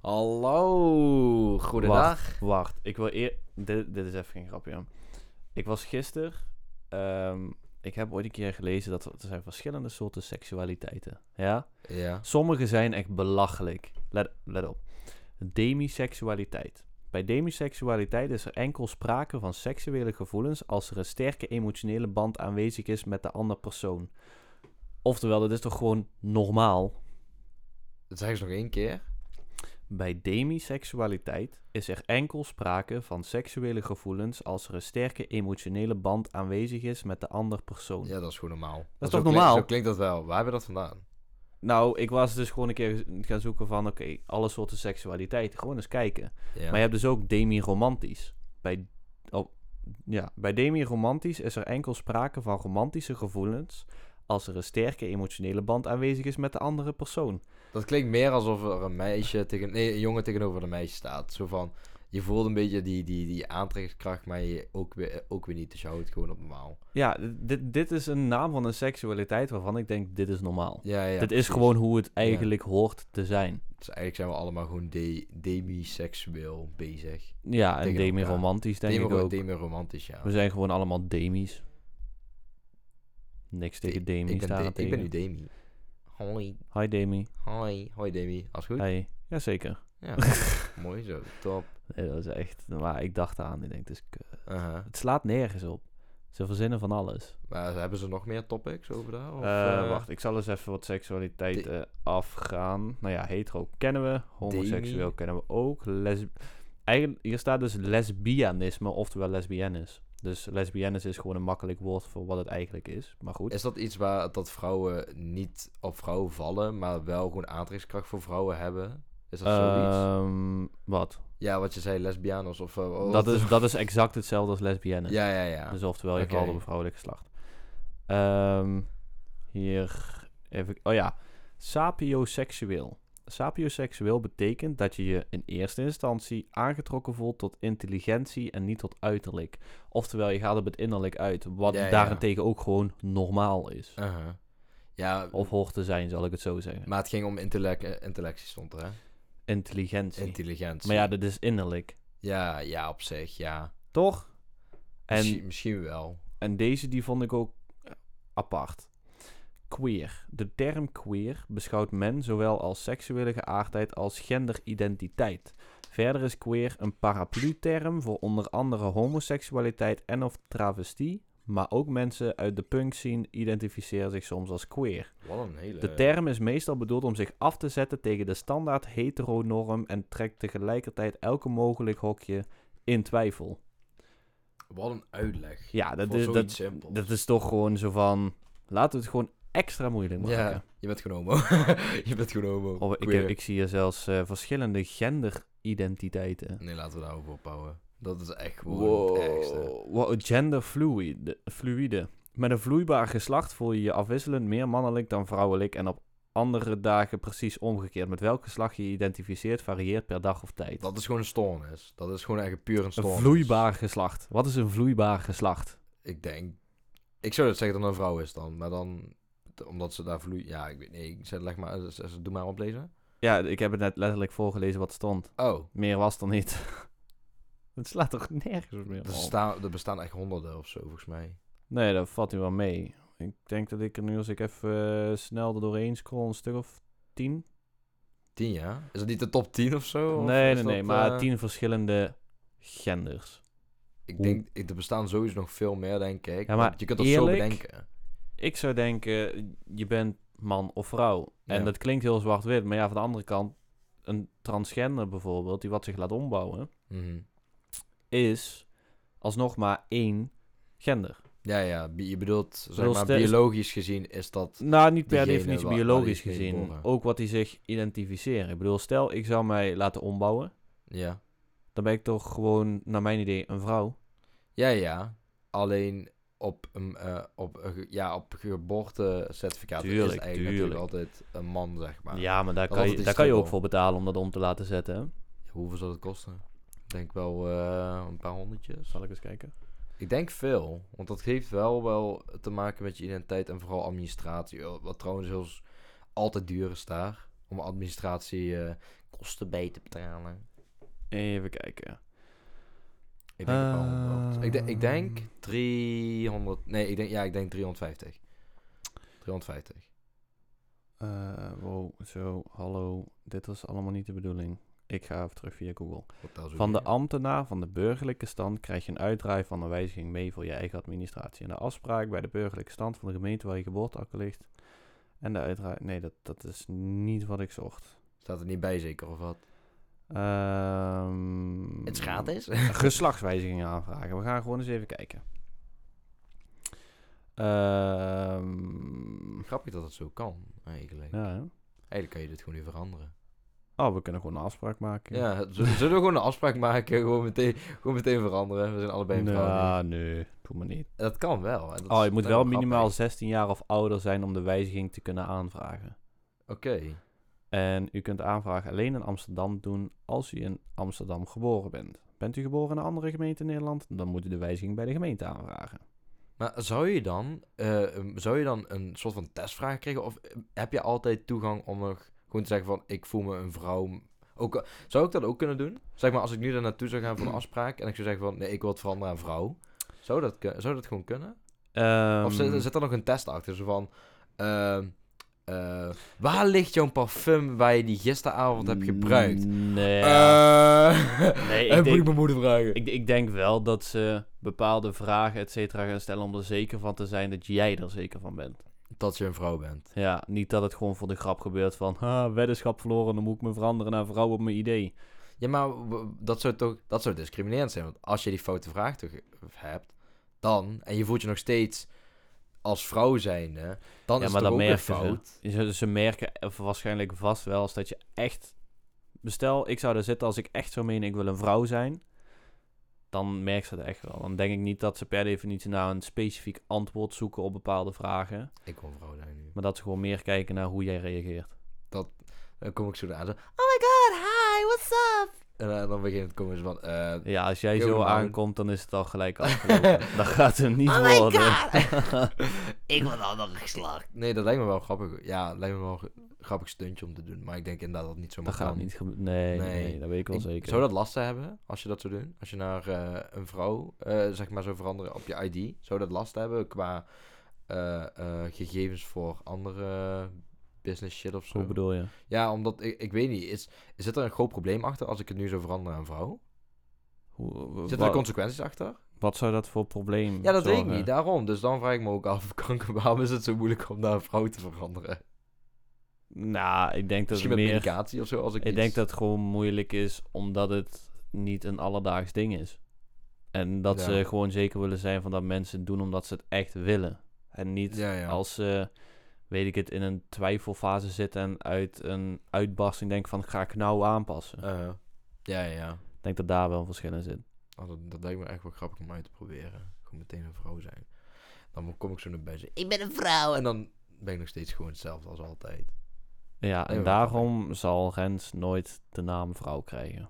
Hallo, goedendag. Wacht, ik wil eer... Dit, dit is even geen grapje. Ik was gisteren... ehm, ik heb ooit een keer gelezen dat er er zijn verschillende soorten seksualiteiten. Ja? Ja. Sommige zijn echt belachelijk. Let, let op. Demiseksualiteit. Bij demiseksualiteit is er enkel sprake van seksuele gevoelens als er een sterke emotionele band aanwezig is met de andere persoon. Oftewel, dat is toch gewoon normaal? Dat zeg eens nog één keer. Bij demiseksualiteit is er enkel sprake van seksuele gevoelens als er een sterke emotionele band aanwezig is met de andere persoon. Ja, dat is gewoon normaal. toch zo klink- normaal? zo klinkt dat wel. Waar hebben we dat vandaan? Nou, ik was dus gewoon een keer gaan zoeken van, oké, alle soorten seksualiteit. Gewoon eens kijken. Ja. Maar je hebt dus ook demi-romantisch. Bij, oh, ja, bij demi-romantisch is er enkel sprake van romantische gevoelens als er een sterke emotionele band aanwezig is met de andere persoon. Dat klinkt meer alsof er een meisje tegen... Nee, een jongen tegenover een meisje staat. Zo van... Je voelt een beetje die, die, die aantrekkingskracht, maar je ook weer, ook weer niet. Dus je houdt het gewoon op normaal. Ja, dit, dit is een naam van een seksualiteit waarvan ik denk, dit is normaal. Ja, ja. dit is gewoon hoe het eigenlijk hoort te zijn. Dus eigenlijk zijn we allemaal gewoon de, demi-seksueel bezig. Ja, en demi-romantisch denk Demi- ik ook. Demi-romantisch, ja. We zijn gewoon allemaal demies. Niks tegen ik, demies ben ik ben nu Demi. Hoi. Hi Demi. Hoi. Hoi Demi. Alles goed? Hey. Jazeker. Ja. Mooi zo. Top. Nee, dat is echt... Maar ik dacht aan, ik denk, kut. Uh-huh. het slaat nergens op. Ze verzinnen van alles. Maar hebben ze nog meer topics over daar? Of, Eh, eh, wacht, ik zal eens even wat seksualiteit eh, afgaan. Nou ja, hetero kennen we. Homoseksueel Demi. kennen we ook. Les Eigenlijk, hier staat dus lesbianisme, oftewel lesbiennes. Dus lesbiennes is gewoon een makkelijk woord voor wat het eigenlijk is. Maar goed. Is dat iets waar dat vrouwen niet op vrouwen vallen, maar wel gewoon aantrekkingskracht voor vrouwen hebben? Is dat zoiets? Ehm, wat? Ja, wat je zei, lesbianos of... eh, wat- Dat is, dat is exact hetzelfde als lesbiennes. Ja, ja, ja. Dus oftewel, je Oké. valt op een vrouwelijk geslacht. Ehm, hier even... Oh ja. Sapioseksueel. Sapioseksueel betekent dat je je in eerste instantie aangetrokken voelt tot intelligentie en niet tot uiterlijk. Oftewel, je gaat op het innerlijk uit. Wat Ja, ja. daarentegen ook gewoon normaal is. Ja, Of hoort te zijn, zal ik het zo zeggen. maar het ging om intellect, intellectie stond er, hè? Intelligentie. Intelligentie. maar ja, dat is innerlijk. ja, ja, op zich, ja. Toch? En Misschien, misschien wel. En deze die vond ik ook apart. Queer. De term queer beschouwt men zowel als seksuele geaardheid als genderidentiteit. Verder is queer een paraplu-term voor onder andere homoseksualiteit en of travestie, maar ook mensen uit de punk scene identificeren zich soms als queer. Wat een hele... De term is meestal bedoeld om zich af te zetten tegen de standaard heteronorm en trekt tegelijkertijd elke mogelijk hokje in twijfel. Wat een uitleg. Ja, dat is, dat, dat is toch gewoon zo van... Laten we het gewoon extra moeilijk maken. Ja, je bent gewoon homo. je bent gewoon homo. Of ik, heb, ik zie hier zelfs eh, verschillende genderidentiteiten. Nee, laten we daarover ophouden. Dat is echt gewoon het ergste. Wow, genderfluide. Fluide. Met een vloeibaar geslacht voel je je afwisselend meer mannelijk dan vrouwelijk... en op andere dagen precies omgekeerd. Met welk geslacht je je identificeert varieert per dag of tijd. Dat is gewoon een stoornis. Dat is gewoon echt puur een Een stoornis. vloeibaar geslacht. Wat is een vloeibaar geslacht? Ik denk... Ik zou dat zeggen dat het een vrouw is dan. Maar dan... Omdat ze daar vloei... Ja, ik weet niet. Ik zeg, leg maar... z- Doe maar oplezen. Ja, ik heb het net letterlijk voorgelezen wat stond. Oh. Meer was er niet. Het slaat toch nergens meer Er, op? staan, er bestaan echt honderden of zo, volgens mij. Nee, dat valt nu wel mee. Ik denk dat ik er nu, als ik even eh, snel er doorheen scroll, een stuk of tien. Tien, ja? Is dat niet de top 10 of zo? Nee, nee, nee, dat, maar eh, tien verschillende genders. Ik Hoe- denk... Ik, er bestaan sowieso nog veel meer, denk ik. Ja, maar want je kunt dat zo bedenken. Ik zou denken, je bent man of vrouw. En Ja. dat klinkt heel zwart-wit, maar ja, van de andere kant, een transgender bijvoorbeeld, die wat zich laat ombouwen, Mhm. is alsnog maar één gender. Ja, ja. Je bedoelt, zeg maar, biologisch gezien is dat... Nou, niet per definitie waar- biologisch gezien. geboren. Ook wat die zich identificeren. Ik bedoel, stel ik zou mij laten ombouwen. Ja. Dan ben ik toch gewoon, naar mijn idee, een vrouw. Ja, ja. Alleen op, een eh, op, ja, op geboortecertificaat is Tuurlijk, eigenlijk natuurlijk tuurlijk. altijd een man, zeg maar. ja, maar daar dat kan, je, daar kan je ook voor betalen om dat om te laten zetten. hè? Hoeveel zal het kosten? Ik denk wel eh, een paar honderdjes. Zal ik eens kijken? Ik denk veel, want dat heeft wel wel te maken met je identiteit en vooral administratie. Wat trouwens heel altijd duur is daar. Om administratie eh, kosten bij te betalen. Even kijken. Ik denk, wel. 100. ik, denk- ik denk 300. Nee, ik denk, ja, ik denk 350. 350. Eh, wow, zo, hallo. Dit was allemaal niet de bedoeling. Ik ga even terug via Google. Van de ambtenaar van de burgerlijke stand krijg je een uitdraai van een wijziging mee voor je eigen administratie. En de afspraak bij de burgerlijke stand van de gemeente waar je geboorteakte ligt. En de uitdraai... Nee, dat, dat is niet wat ik zocht. Staat er niet bij zeker of wat? Ehm, Het is gratis. geslachtswijzigingen aanvragen. We gaan gewoon eens even kijken. Ehm, Grappig dat het zo kan, eigenlijk. ja, hè? Eigenlijk kan je dit gewoon niet veranderen. Oh, we kunnen gewoon een afspraak maken. Ja, zullen we gewoon een afspraak maken? Gewoon meteen, gewoon meteen veranderen. We zijn allebei een. Nou, nee, doe maar niet. Dat kan wel. Dat Oh, je moet wel minimaal grappig. 16 jaar of ouder zijn om de wijziging te kunnen aanvragen. Oké. En u kunt de aanvraag alleen in Amsterdam doen als u in Amsterdam geboren bent. Bent u geboren in een andere gemeente in Nederland, dan moet u de wijziging bij de gemeente aanvragen. Maar zou je dan, eh, um, zou je dan een soort van testvraag krijgen? Of eh, heb je altijd toegang om nog gewoon te zeggen van ik voel me een vrouw? Ook, al- zou ik dat ook kunnen doen? Zeg maar als ik nu daar naartoe zou gaan voor een afspraak en ik zou zeggen van nee ik wil het veranderen aan vrouw. Zou dat, zou dat gewoon kunnen? Ehm, Of zit, zit er nog een test achter? Zo van, ehm, eh, waar ligt jouw parfum waar je die gisteravond hebt gebruikt? Nee, Eh, Nee, ik en moet denk- ik mijn moeder vragen? ik, ik denk wel dat ze bepaalde vragen, et cetera, gaan stellen om er zeker van te zijn dat jij er zeker van bent. Dat je een vrouw bent. Ja, niet dat het gewoon voor de grap gebeurt van, ha, weddenschap verloren, dan moet ik me veranderen naar vrouw op mijn idee. Ja, maar dat zou toch dat zou discriminerend zijn. Want als je die foute vraag toch hebt, dan, en je voelt je nog steeds als vrouw zijnde, dan Ja, is maar het dat ook weer merken ze. fout. Ze, ze merken waarschijnlijk vast wel als dat je echt... Bestel, ik zou er zitten als ik echt zou menen ik wil een vrouw zijn. Dan merken ze dat echt wel. Dan denk ik niet dat ze per definitie naar een specifiek antwoord zoeken op bepaalde vragen. Ik wil een vrouw zijn nu. Maar dat ze gewoon meer kijken naar hoe jij reageert. Dan kom ik zo aan zo, oh my god, hi, what's up? En eh, dan begint het komen van, eh, Ja, als jij zo man. aankomt, dan is het al gelijk afgelopen. dat gaat hem niet Oh my worden. ik wil een ander geslacht. Nee, dat lijkt me wel grappig. Ja, het lijkt me wel een grappig stuntje om te doen. Maar ik denk inderdaad dat het niet zo dat gaat niet gebeuren. Nee, nee, Nee. dat weet ik wel Ik- zeker. Zou dat lasten hebben als je dat zou doen? Als je naar eh, een vrouw, eh, zeg maar, zou veranderen op je ID? Zou dat last hebben qua eh, eh, gegevens voor andere business shit of zo? Hoe bedoel je? Ja, omdat, ik, ik weet niet, is, zit er een groot probleem achter als ik het nu zou veranderen aan vrouw? Hoe, Zitten er consequenties achter? wat zou dat voor probleem Ja, dat weet ik niet, daarom. Dus dan vraag ik me ook af, kanker, waarom is het zo moeilijk om naar een vrouw te veranderen? Nou, ik denk dat Misschien het met meer... medicatie of zo? Als ik, Ik iets- denk dat het gewoon moeilijk is omdat het niet een alledaags ding is. En dat Ja. ze gewoon zeker willen zijn van dat mensen het doen omdat ze het echt willen. En niet Ja, ja. als ze, weet ik het, in een twijfelfase zitten en uit een uitbarsting denken van ga ik nou aanpassen. Eh, ja, ja, ja. Ik denk dat daar wel een verschil in zit. Oh, dat, dat lijkt me echt wel grappig om uit te proberen. Gewoon meteen een vrouw zijn. Dan kom ik zo naar buiten. Ik ben een vrouw. En dan ben ik nog steeds gewoon hetzelfde als altijd. Ja, en daarom zal Rens nooit de naam vrouw krijgen.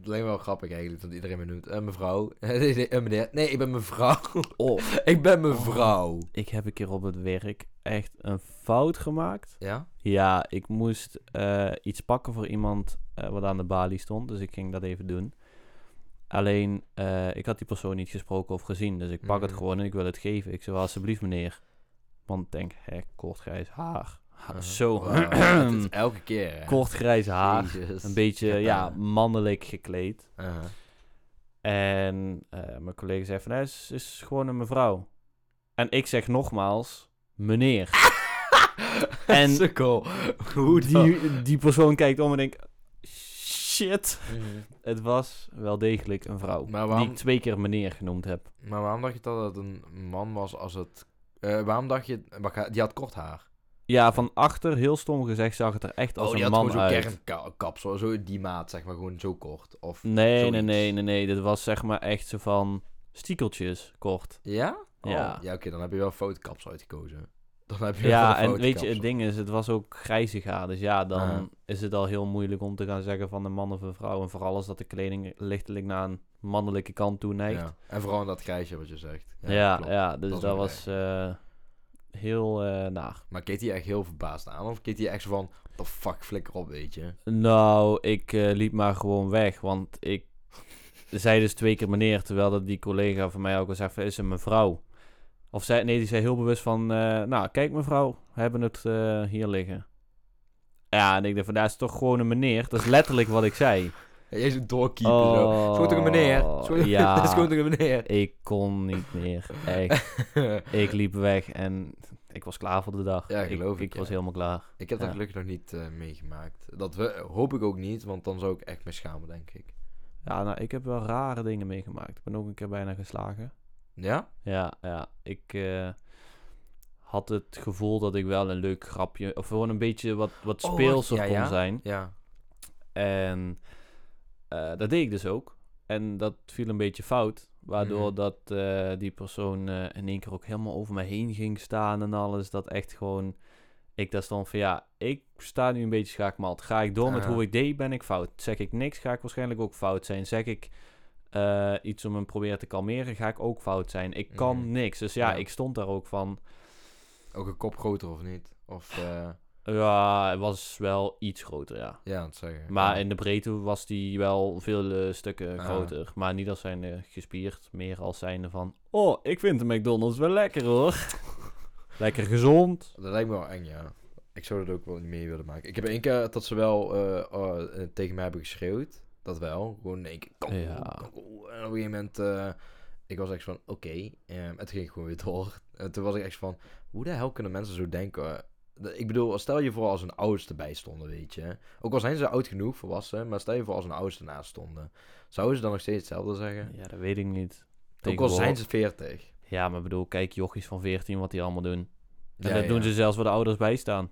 Het me wel grappig eigenlijk dat iedereen me noemt. Eh, mevrouw. eh, meneer. Nee, ik ben mevrouw. Oh, ik ben mevrouw. ik heb een keer op het werk echt een fout gemaakt. Ja? Ja, ik moest eh, iets pakken voor iemand wat aan de balie stond. Dus ik ging dat even doen. Alleen, ik had die persoon niet gesproken of gezien. Dus ik pak het Mhm. gewoon en ik wil het geven. Ik zei, wel, alsjeblieft meneer. Want ik denk, hè, kort grijs haar. Uh-huh. Zo, is elke keer. hè. kort grijs haar. Jezus. Een beetje, Ja. mannelijk gekleed. Uh-huh. En eh, mijn collega zei van, hij is, is gewoon een mevrouw. En ik zeg nogmaals, meneer. En die, die persoon kijkt om en denkt, shit. Mhm. Het was wel degelijk een vrouw. Waarom- Die ik twee keer meneer genoemd heb. Maar waarom dacht je dat het een man was als het... eh, waarom dacht je... Die had kort haar. Ja, van achter, heel stom gezegd, zag het er echt als oh, die een man gewoon zo'n uit. kernkapsel. Zo die maat, zeg maar. Gewoon zo kort. Of... Nee, nee, zoiets. nee, nee, nee. Dit was zeg maar echt zo van stiekeltjes, kort. Ja? Oh, Ja. Ja, oké. dan heb je wel een foute kapsel uitgekozen. Dan heb je Ja, en weet je, het ding is, het was ook grijzig haar. Dus ja, dan Ah. is het al heel moeilijk om te gaan zeggen van een man of een vrouw. En vooral als dat de kleding lichtelijk naar een mannelijke kant toe neigt. Ja. En vooral in dat grijsje wat je zegt. Ja, ja, dus Dat was... heel eh, naar. Maar keek hij echt heel verbaasd aan? Of keek hij echt zo van, the fuck, flikker op, weet je? Nou, ik eh, liep maar gewoon weg, want ik zei dus twee keer meneer, terwijl dat die collega van mij ook al zei van, is een mevrouw. Of zei, nee, die zei heel bewust van, eh, nou, kijk mevrouw, we hebben het hier liggen. Ja, en ik dacht van, dat is toch gewoon een meneer? Dat is letterlijk wat ik zei. Ja, jij zo doorkeepen zo. Schoon toch een meneer? Schoon, ja. dat is gewoon een meneer? Ik kon niet meer, echt. Ik liep weg en ik was klaar voor de dag. Ja, geloof ik, Ik, ja. was helemaal klaar. ik heb dat Ja. gelukkig nog niet eh, meegemaakt. Dat we, hoop ik ook niet, want dan zou ik echt me schamen, denk ik. Ja, nou, ik heb wel rare dingen meegemaakt. Ik ben ook een keer bijna geslagen. Ja? Ja, ja. Ik eh, had het gevoel dat ik wel een leuk grapje... Of gewoon een beetje wat, wat Oh, speelser ja, kon ja. zijn. Ja. En dat deed ik dus ook. En dat viel een beetje fout. Waardoor Mhm. dat eh, die persoon eh, in één keer ook helemaal over me heen ging staan en alles. Dat echt gewoon... Ik daar stond van ja, ik sta nu een beetje schaakmat. Ga ik door met hoe ik deed, ben ik fout. Zeg ik niks, ga ik waarschijnlijk ook fout zijn. Zeg ik eh, iets om hem proberen te kalmeren, ga ik ook fout zijn. Ik kan Mhm. niks. Dus ja, Ja. ik stond daar ook van... Ook een kop groter of niet? Of, eh, Ja, het was wel iets groter, ja. ja, het zeggen. Maar in de breedte was die wel veel eh, stukken Ah. groter. Maar niet als zijnde gespierd, meer als zijnde van... Oh, ik vind de McDonald's wel lekker hoor. lekker gezond. Dat lijkt me wel eng, ja. Ik zou dat ook wel niet mee willen maken. Ik heb één keer dat ze wel eh, oh, eh, tegen mij hebben geschreeuwd. Dat wel. Gewoon in één keer. kankoe, Ja. En op een gegeven moment... eh, ik was echt van, oké. ehm, toen ging gewoon weer door. En toen was ik echt van, hoe de hel kunnen mensen zo denken? Ik bedoel, stel je voor als een ouders erbij stonden, weet je. Ook al zijn ze oud genoeg, volwassen. Maar stel je voor als een ouders ernaast stonden. Zouden ze dan nog steeds hetzelfde zeggen? Ja, dat weet ik niet. Ook al zijn ze 40. Ja, maar bedoel, kijk jochies van 14 wat die allemaal doen. En Ja, dat doen ze zelfs waar de ouders bij staan.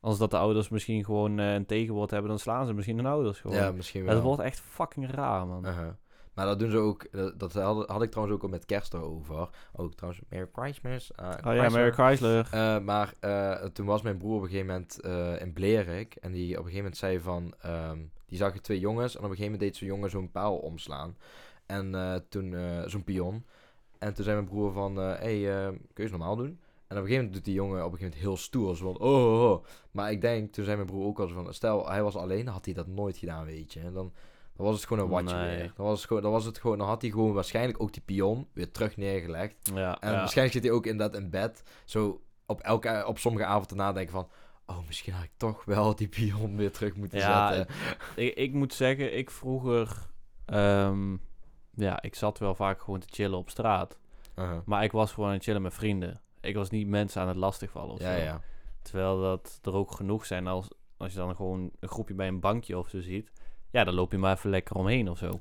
Als dat de ouders misschien gewoon eh, een tegenwoord hebben, dan slaan ze misschien hun ouders gewoon. Ja, misschien wel. Het wordt echt fucking raar, man. Uh-huh. Maar dat doen ze ook. Dat, dat had, had ik trouwens ook al met kerst over. Ook trouwens, Merry Christmas. eh, oh ja. Mary Chrysler. Eh, maar eh, toen was mijn broer op een gegeven moment in Blerik. En die op een gegeven moment zei van... ehm, die zag je twee jongens. En op een gegeven moment deed zo'n jongen zo'n paal omslaan. En toen zo'n pion. En toen zei mijn broer van... Hé, hey, kun je eens normaal doen? En op een gegeven moment doet die jongen op een gegeven moment heel stoer. Zo van, oh, oh, oh. Maar ik denk, toen zei mijn broer ook al zo van... Stel, hij was alleen, had hij dat nooit gedaan, weet je. En dan, dan was het gewoon een watje Nee. weer. Dan was, het gewoon, dan was het gewoon... Dan had hij gewoon waarschijnlijk ook die pion weer terug neergelegd. Ja, En ja. waarschijnlijk zit hij ook inderdaad in bed. Zo op, elke, op sommige avonden nadenken van... Oh, misschien had ik toch wel die pion weer terug moeten Ja, zetten. ik, ik moet zeggen, ik vroeger... ehm, ja, ik zat wel vaak gewoon te chillen op straat. Uh-huh. Maar ik was gewoon aan het chillen met vrienden. Ik was niet mensen aan het lastigvallen of Ja, zo. ja. Terwijl dat er ook genoeg zijn als, als je dan gewoon een groepje bij een bankje of zo ziet. Ja, dan loop je maar even lekker omheen of zo.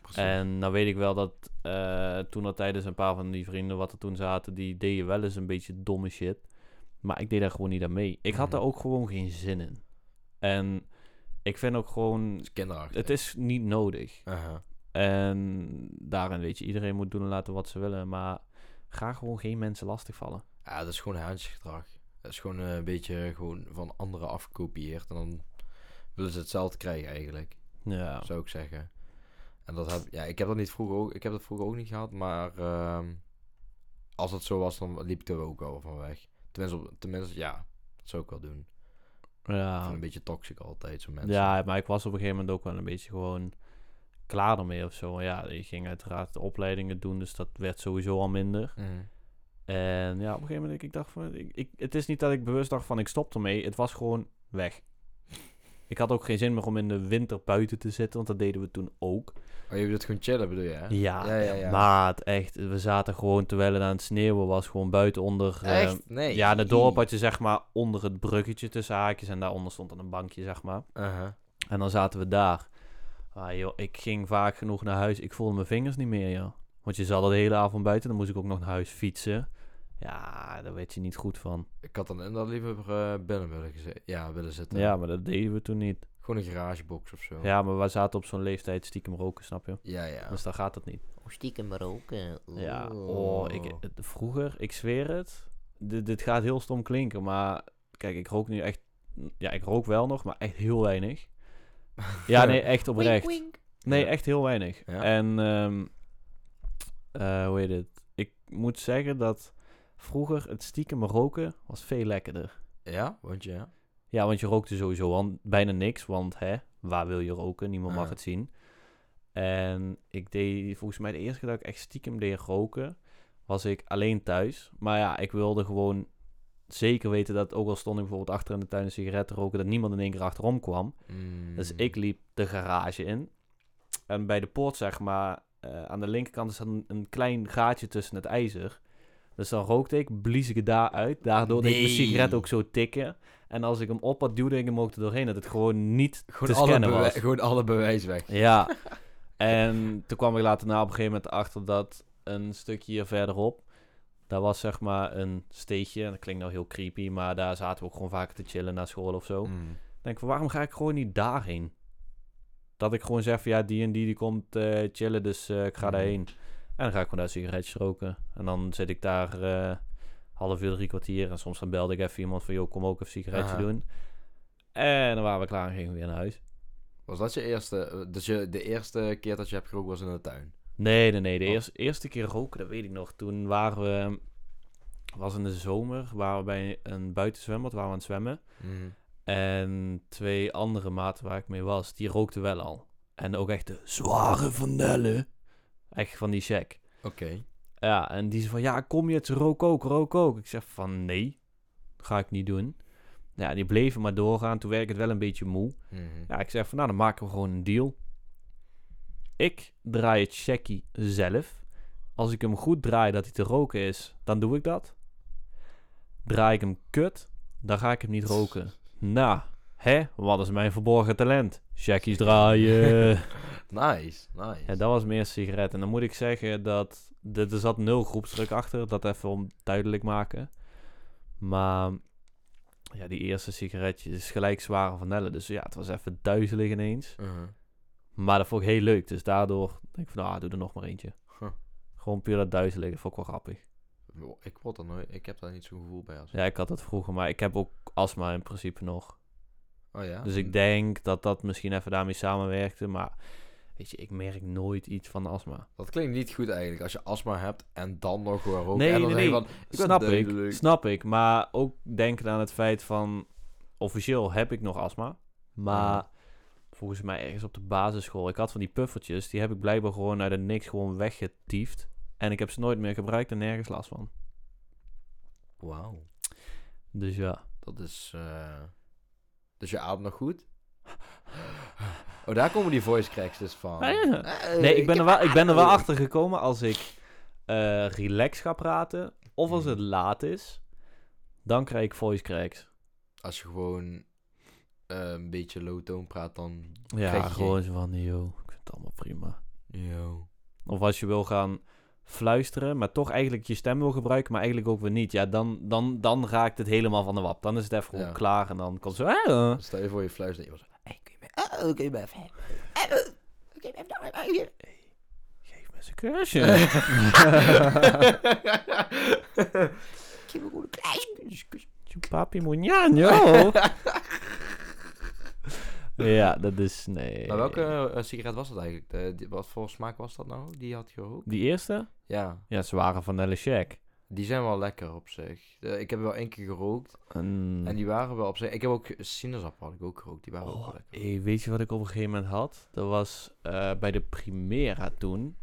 Precies. En nou weet ik wel dat eh, toen dat tijdens een paar van die vrienden wat er toen zaten, die deden wel eens een beetje domme shit. Maar ik deed daar gewoon niet aan mee. Ik had Mhm. daar ook gewoon geen zin in. En ik vind ook gewoon, Het is kinderachtig. het is niet nodig. En daarin weet je, iedereen moet doen en laten wat ze willen. Maar ga gewoon geen mensen lastigvallen. Ja, dat is gewoon haantjesgedrag. Dat is gewoon eh, een beetje gewoon van anderen afgekopieerd. En dan willen ze hetzelfde krijgen eigenlijk. Ja. Zou ik zeggen. En dat heb, ja, ik heb dat niet vroeger ook, ik heb dat vroeger ook niet gehad, maar ehm, als het zo was, dan liep ik er ook wel van weg. Tenminste, op- tenminste ja, dat zou ik wel doen. Ja. een beetje toxic altijd, zo'n mensen. Ja, maar ik was op een gegeven moment ook wel een beetje gewoon klaar ermee of zo. Ja, ik ging uiteraard de opleidingen doen, dus dat werd sowieso al minder. Mhm. En ja, op een gegeven moment, ik dacht van, ik, ik, het is niet dat ik bewust dacht van ik stop ermee. Het was gewoon weg. Ik had ook geen zin meer om in de winter buiten te zitten, want dat deden we toen ook. Oh, je wilt gewoon chillen, bedoel je? hè? Ja, ja, ja. ja. maat, echt. We zaten gewoon, terwijl het aan het sneeuwen was, gewoon buiten onder... eh? Nee. ja, in het dorp had je zeg maar onder het bruggetje tussen haakjes en daaronder stond dan een bankje, zeg maar. Uh-huh. En dan zaten we daar. Ah, joh, ik ging vaak genoeg naar huis. Ik voelde mijn vingers niet meer, joh. Want je zat al de hele avond buiten. Dan moest ik ook nog naar huis fietsen. Ja, daar werd je niet goed van. Ik had dan inderdaad liever eh, binnen willen, geze- ja, willen zitten. Ja, maar dat deden we toen niet. Gewoon een garagebox of zo. Ja, maar we zaten op zo'n leeftijd stiekem roken, snap je? Ja, ja. Dus dan gaat het niet. Oh, stiekem roken. Ja, Oh. ik, het- vroeger, ik zweer het. Dit, dit gaat heel stom klinken, maar kijk, ik rook nu echt... Ja, ik rook wel nog, maar echt heel weinig. Ja, nee, echt oprecht. Nee, Ja. echt heel weinig. Ja. En, ehm, eh, hoe heet het? Ik moet zeggen dat vroeger het stiekem roken was veel lekkerder. Ja, want ja. Ja, want je rookte sowieso al bijna niks, want hè, waar wil je roken? Niemand mag het zien. En ik deed, volgens mij de eerste keer dat ik echt stiekem deed roken, was ik alleen thuis. Maar ja, ik wilde gewoon zeker weten dat, ook al stond ik bijvoorbeeld achter in de tuin een sigaret te roken, dat niemand in één keer achterom kwam. Mm. Dus ik liep de garage in. En bij de poort, zeg maar, eh, aan de linkerkant is een, een klein gaatje tussen het ijzer. Dus dan rookte ik, blies ik het daar uit. Daardoor deed ik mijn sigaret ook zo tikken. En als ik hem op had, duwde ik hem ook er doorheen. Dat het gewoon niet Gewoon te scannen was. gewoon alle bewijs weg. Ja. en toen kwam ik later na op een gegeven moment achter dat een stukje hier verderop... Daar was zeg maar een steegje. Dat klinkt nou heel creepy, maar daar zaten we ook gewoon vaker te chillen na school of zo. Mm. denk van waarom ga ik gewoon niet daarheen? Dat ik gewoon zeg van ja, die en die die komt eh, chillen, dus eh, ik ga Mhm. daarheen. En dan ga ik gewoon daar sigaretjes roken. En dan zit ik daar eh half uur, drie kwartier. En soms dan belde ik even iemand van joh, kom ook even een sigaretje Aha. doen. En dan waren we klaar en gingen we weer naar huis. Was dat je eerste... eh, Dus je, de eerste keer dat je hebt gerookt was in de tuin? Nee, nee, nee. De Oh. eerste, eerste keer roken, dat weet ik nog. Toen waren we, was in de zomer, waren we bij een buitenzwembad, waren we aan het zwemmen. Mm. En twee andere maten waar ik mee was, die rookten wel al. En ook echt de zware vanille. Echt van die check. Oké. Ja, en die zei van, ja, kom je het, rook ook, rook ook. Ik zeg van, nee, ga ik niet doen. Ja, die bleven maar doorgaan. Toen werd ik het wel een beetje moe. Mhm. Ja, ik zeg van, nou, dan maken we gewoon een deal. Ik draai het checkie zelf. Als ik hem goed draai dat hij te roken is, dan doe ik dat. Draai ik hem kut, dan ga ik hem niet roken. Nou, hè? Wat is mijn verborgen talent? Checkies draaien. Nice, nice. ja, dat was meer sigaret. En dan moet ik zeggen dat er zat nul groepsdruk achter. Dat even om duidelijk maken. Maar ja, die eerste sigaretje is gelijk zware vanille. Dus ja, het was even duizelig ineens. Mhm. Maar dat vond ik heel leuk. Dus daardoor denk ik van, nou, doe er nog maar eentje. Huh. Gewoon puur dat duizelig. Dat vond ik wel grappig. Ik word er nooit... Ik heb daar niet zo'n gevoel bij als... Ja, ik had dat vroeger, maar ik heb ook astma in principe nog. Oh ja? Dus ik denk dat dat misschien even daarmee samenwerkte. Maar weet je, ik merk nooit iets van astma. Dat klinkt niet goed eigenlijk. Als je astma hebt en dan nog gewoon roken. Nee, en dan nee, nee. van... Ik ben snap ik, snap ik. Maar ook denken aan het feit van... Officieel heb ik nog astma. Maar Ja. volgens mij ergens op de basisschool... Ik had van die puffertjes. Die heb ik blijkbaar gewoon uit het niks gewoon weggetiefd. En ik heb ze nooit meer gebruikt en nergens last van. Wauw. Dus ja. Dat is... eh, Dus je ademt nog goed? Oh, daar komen die voice cracks dus van. Ah, ja. Eh, Nee, ik ben, er wel, ik ben er wel achter gekomen als ik eh relax ga praten. Of als het laat is. Dan krijg ik voice cracks. Als je gewoon eh, een beetje low tone praat, dan... Ja, Krijg je gewoon zo van, yo, ik vind het allemaal prima. Yo. Of als je wil gaan fluisteren, maar toch eigenlijk je stem wil gebruiken, maar eigenlijk ook weer niet. Ja, dan, dan, dan raakt het helemaal van de wap. Dan is het even gewoon Ja. klaar en dan komt zo... "Ah, uh." Stel je voor je fluistert en je. "Ah, Oh, kun je me even... Geef me eens een kusje. Geef me gewoon een kusje. Papi Muñano. ja, dat is... Nee. Maar welke eh, sigaret was dat eigenlijk? De, die- wat voor smaak was dat nou? Die had gerookt? Die eerste? Ja, Ja, zware vanille shack. Die zijn wel lekker op zich. Eh, ik heb er wel één keer gerookt. En, En die waren wel op zich... Ik heb ook sinaasappel had ik ook gerookt. Die waren ook Oh, wel lekker. hey, weet je wat ik op een gegeven moment had? Dat was eh, bij de Primera toen.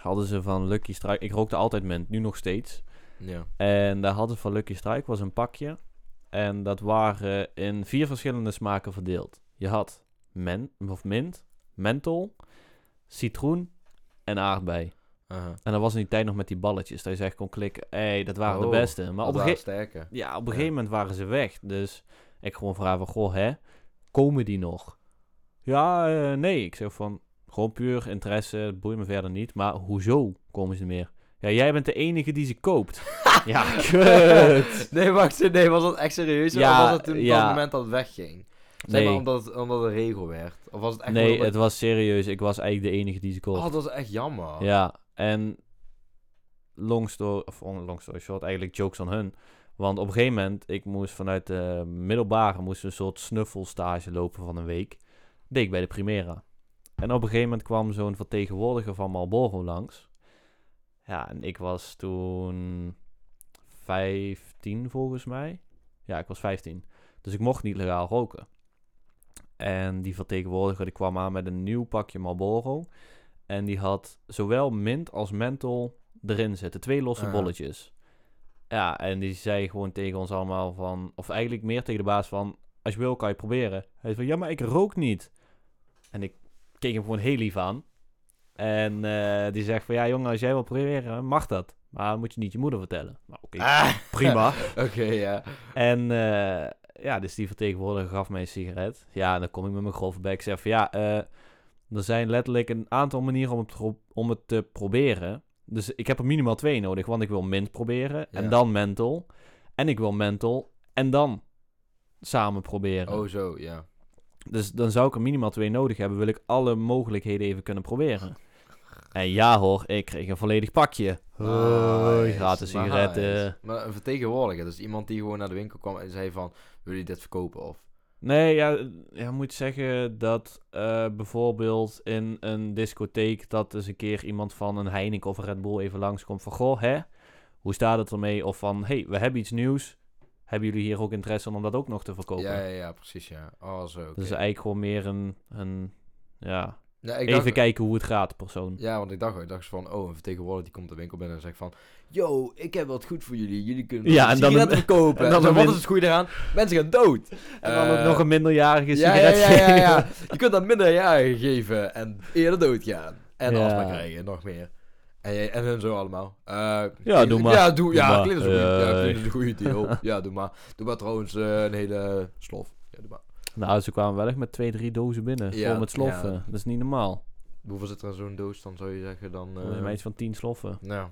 Hadden ze van Lucky Strike... Ik rookte altijd mint, nu nog steeds. Ja. En daar hadden ze van Lucky Strike, was een pakje. En dat waren in vier verschillende smaken verdeeld. Je had men, of mint, menthol, citroen en aardbei. En dat was in die tijd nog met die balletjes. Dat je echt kon klikken. Hey, dat waren de Oh, beste. Maar op een, ge- ja, op een gegeven moment waren ze weg. Dus ik gewoon vragen van, goh, hè? Komen die nog? Ja, eh, nee. Ik zeg van, gewoon puur interesse. Het boeit me verder niet. Maar hoezo komen ze meer? Ja, jij bent de enige die ze koopt. ja, kut. Nee, wacht. Nee, was dat echt serieus? Ja, of was het toen op moment dat het wegging? Zeg Nee. maar omdat het, omdat het een regel werd? Of was het echt Nee, het was serieus. Ik was eigenlijk de enige die ze kocht. Oh, dat is echt jammer. Ja, en long story, of on- long short, eigenlijk jokes on hun. Want op een gegeven moment, ik moest vanuit de middelbare, moest een soort snuffelstage lopen van een week. Deed ik bij de Primera. En op een gegeven moment kwam zo'n vertegenwoordiger van Marlboro langs. Ja, en ik was toen 15 volgens mij. Ja, ik was 15. Dus ik mocht niet legaal roken. En die vertegenwoordiger die kwam aan met een nieuw pakje Marlboro. En die had zowel mint als menthol erin zitten. Twee losse Ah. bolletjes. Ja, en die zei gewoon tegen ons allemaal van... Of eigenlijk meer tegen de baas van... Als je wil, kan je proberen. Hij zei van, ja, maar ik rook niet. En ik keek hem gewoon heel lief aan. En eh, die zegt van, ja jongen, als jij wil proberen, mag dat. Maar dan moet je niet je moeder vertellen. Nou, oké, Ah. prima. Oké, ja. En eh, ja, dus die vertegenwoordiger gaf mij een sigaret. Ja, en dan kom ik met mijn grove bek. Ik zeg van ja, eh, er zijn letterlijk een aantal manieren om het, om het te proberen. Dus ik heb er minimaal twee nodig, want ik wil mint proberen Ja. en dan menthol. En ik wil menthol en dan samen proberen. Oh, zo, ja. Dus dan zou ik er minimaal twee nodig hebben, wil ik alle mogelijkheden even kunnen proberen. En ja hoor, ik kreeg een volledig pakje. Nice, gratis nice. sigaretten. Maar een vertegenwoordiger, dus iemand die gewoon naar de winkel kwam en zei van, wil je dit verkopen of? Nee, ja, ja moet zeggen dat eh, bijvoorbeeld in een discotheek dat eens een keer iemand van een Heineken of een Red Bull even langskomt van, goh, hè, hoe staat het ermee? Of van, hey, we hebben iets nieuws. Hebben jullie hier ook interesse om dat ook nog te verkopen? Ja, ja, ja, precies, ja. Oh, zo. Dus eigenlijk gewoon meer een, een ja, Ja, ik even dacht- kijken hoe het gaat, persoon. Ja, want ik dacht, ik dacht van, oh, een vertegenwoordiger die komt de winkel binnen en zegt van, yo, ik heb wat goed voor jullie. Jullie kunnen Ja, en dan een- verkopen. en dan een wat min- is het goede eraan? Mensen gaan dood. En dan ook Eh, nog een minderjarige ja, sigaret ja, ja, ja, ja. Je kunt dat minderjarigen geven en eerder doodgaan. En Ja. astma krijgen, nog meer. En, jij, en hun zo allemaal. Eh, Ja, doe maar. Ja, doe, Doe ja, maar. klinkt een goede deal. ja, doe maar. Doe maar trouwens eh, een hele slof. Ja, doe maar. Nou, ze kwamen wel echt met twee, drie dozen binnen, Ja, vol met sloffen. ja. Dat is niet normaal. Hoeveel zit er in zo'n doos dan, zou je zeggen? Dan, mij iets van tien sloffen. nou,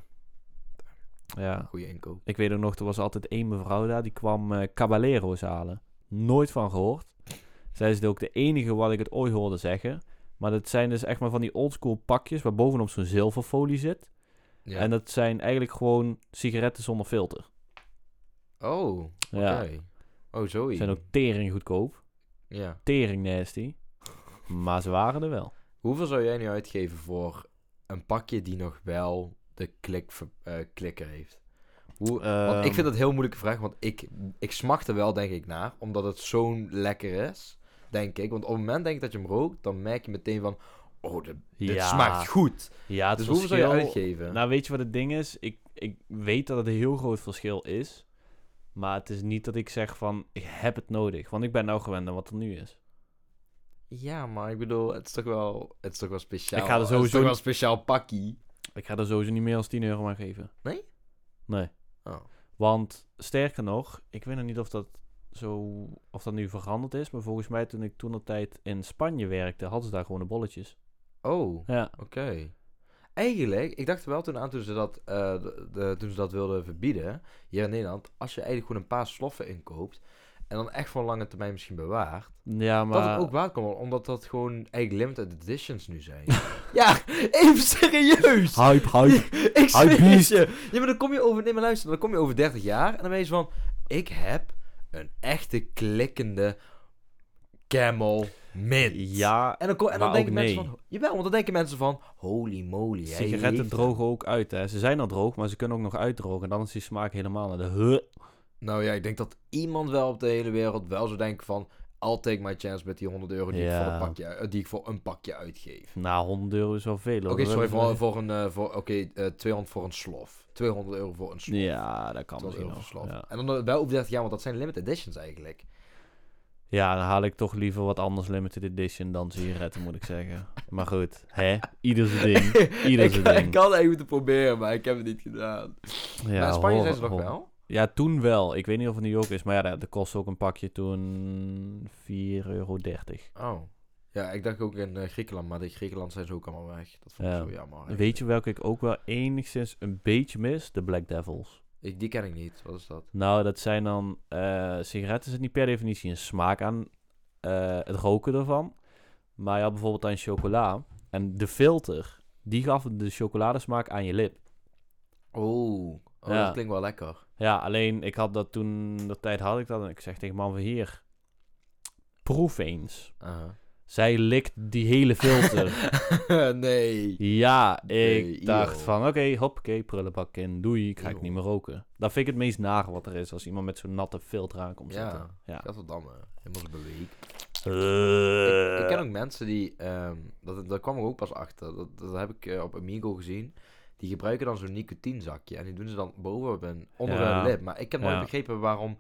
Ja. goede inkoop. Ik weet ook nog, er was altijd één mevrouw daar, die kwam eh Caballero's halen. Nooit van gehoord. Zij is ook de enige wat ik het ooit hoorde zeggen. Maar dat zijn dus echt maar van die oldschool pakjes waar bovenop zo'n zilverfolie zit. Ja. En dat zijn eigenlijk gewoon sigaretten zonder filter. Oh, oké. Ja. Oh, zo. Zijn ook tering goedkoop. Ja. Tering nasty. Maar ze waren er wel. Hoeveel zou jij nu uitgeven voor een pakje die nog wel de klik, eh, klikker heeft? Hoe, want ik Ehm. vind dat een heel moeilijke vraag, want ik, ik smacht er wel denk ik naar, omdat het zo'n lekker is, denk ik. Want op het moment denk ik dat je hem rookt, dan merk je meteen van, oh, dit, dit Ja. smaakt goed. Ja, het Dus hoeveel zou je uitgeven? Nou, weet je wat het ding is? Ik, ik weet dat het een heel groot verschil is. Maar het is niet dat ik zeg van, ik heb het nodig. Want ik ben nou gewend aan wat er nu is. ja, maar ik bedoel, het is toch wel, het is toch wel speciaal. Ik ga er Het sowieso is toch wel een speciaal pakkie. Ik ga er sowieso niet meer dan 10 euro aan geven. Nee? Nee. Oh. Want, sterker nog, ik weet nog niet of dat zo, of dat nu veranderd is. Maar volgens mij toen ik toen op tijd in Spanje werkte, hadden ze daar gewoon de bolletjes. Oh, Ja. Oké. Eigenlijk, ik dacht er wel toen aan toen ze, dat, eh, de, de- toen ze dat wilden verbieden, hier in Nederland, als je eigenlijk gewoon een paar sloffen inkoopt en dan echt voor een lange termijn misschien bewaart, Ja, dat maar... het ook waard kan worden, omdat dat gewoon eigenlijk limited editions nu zijn. ja, even serieus! Hype, hype. ik zweer je. Ja, maar dan kom je over, nee maar luister, dan kom je over 30 jaar en dan ben je van, ik heb een echte klikkende Camel Mint. Ja, En dan, en dan denken mensen van... Jawel, want dan denken mensen van... Holy moly, sigaretten drogen ook uit, hè. Ze zijn al droog, maar ze kunnen ook nog uitdrogen. Dan is die smaak helemaal naar de... Huh. Nou ja, ik denk dat iemand wel op de hele wereld wel zou denken van... I'll take my chance met die 100 euro die, ik, voor een pakje, eh, die ik voor een pakje uitgeef. Nou, 100 euro is wel veel, Oké, sorry, voor, voor een... eh, voor, Oké, eh, 200 voor een slof. 200 euro voor een slof. Ja, dat kan 200 misschien euro voor nog. een slof. Ja. En dan eh, wel over 30 jaar, want dat zijn limited editions eigenlijk. Ja, dan haal ik toch liever wat anders limited edition dan sigaretten, moet ik zeggen. Maar goed, hè? Ieder zijn ding. Ieder ik, zijn ik ding. kan het eigenlijk moeten proberen, maar ik heb het niet gedaan. Ja, maar in Spanje zijn ze nog wel. Ja, toen wel. Ik weet niet of het nu ook is, maar ja, dat, dat kost ook een pakje toen 4,30 euro. Oh. Ja, ik dacht ook in eh, Griekenland, maar in Griekenland zijn ze ook allemaal weg. Dat vond ik Ja. zo jammer. eigenlijk. Weet je welke ik ook wel enigszins een beetje mis? De Black Devils. Ik, die ken ik niet. Wat is dat? Nou, dat zijn dan... eh sigaretten zit niet per definitie een smaak aan eh, het roken ervan. Maar ja, bijvoorbeeld aan chocola. En de filter, die gaf de chocoladesmaak aan je lip. Oh, oh Ja. dat klinkt wel lekker. Ja, alleen ik had dat toen... De tijd had ik dat en ik zeg tegen man van hier... Proef eens. Aha. Zij likt die hele filter. nee. ja, ik Nee, dacht van, oké, hoppakee, prullenbak in, doei, ik ga ik niet meer roken. Dat vind ik het meest nare wat er is, als iemand met zo'n natte filter aankomt Ja. zitten. Ja. Gadverdamme. Helemaal zo beweegt. Eh. Ik, ik ken ook mensen die, ehm, dat, dat kwam ik ook pas achter, dat, dat heb ik eh, op Amigo gezien. Die gebruiken dan zo'n nicotienzakje en die doen ze dan boven hun, onder Ja. hun lip. Maar ik heb nooit Ja. begrepen waarom,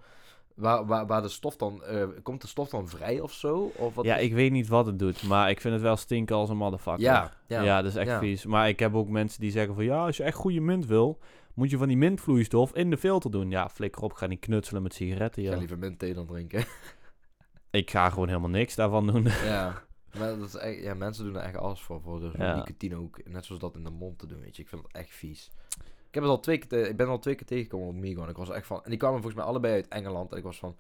waar, waar, waar de stof dan, eh, komt de stof dan vrij of zo? Of wat Ja, is- ik weet niet wat het doet, maar ik vind het wel stinken als een motherfucker. Ja, ja. ja dat is echt ja. vies. Maar ik heb ook mensen die zeggen van, ja, als je echt goede mint wil, moet je van die mintvloeistof in de filter doen. Ja, flikker op, ga niet knutselen met sigaretten, Ik ga liever mint thee dan drinken. Ik ga gewoon helemaal niks daarvan doen. ja. Maar dat is echt, ja, mensen doen er echt alles voor, voor de Ja. nicotine ook. Net zoals dat in de mond te doen, weet je. Ik vind het echt vies. Ik, heb het al twee keer, te- ik ben al twee keer tegengekomen op Amigo en ik was echt van... En die kwamen volgens mij allebei uit Engeland en ik was van...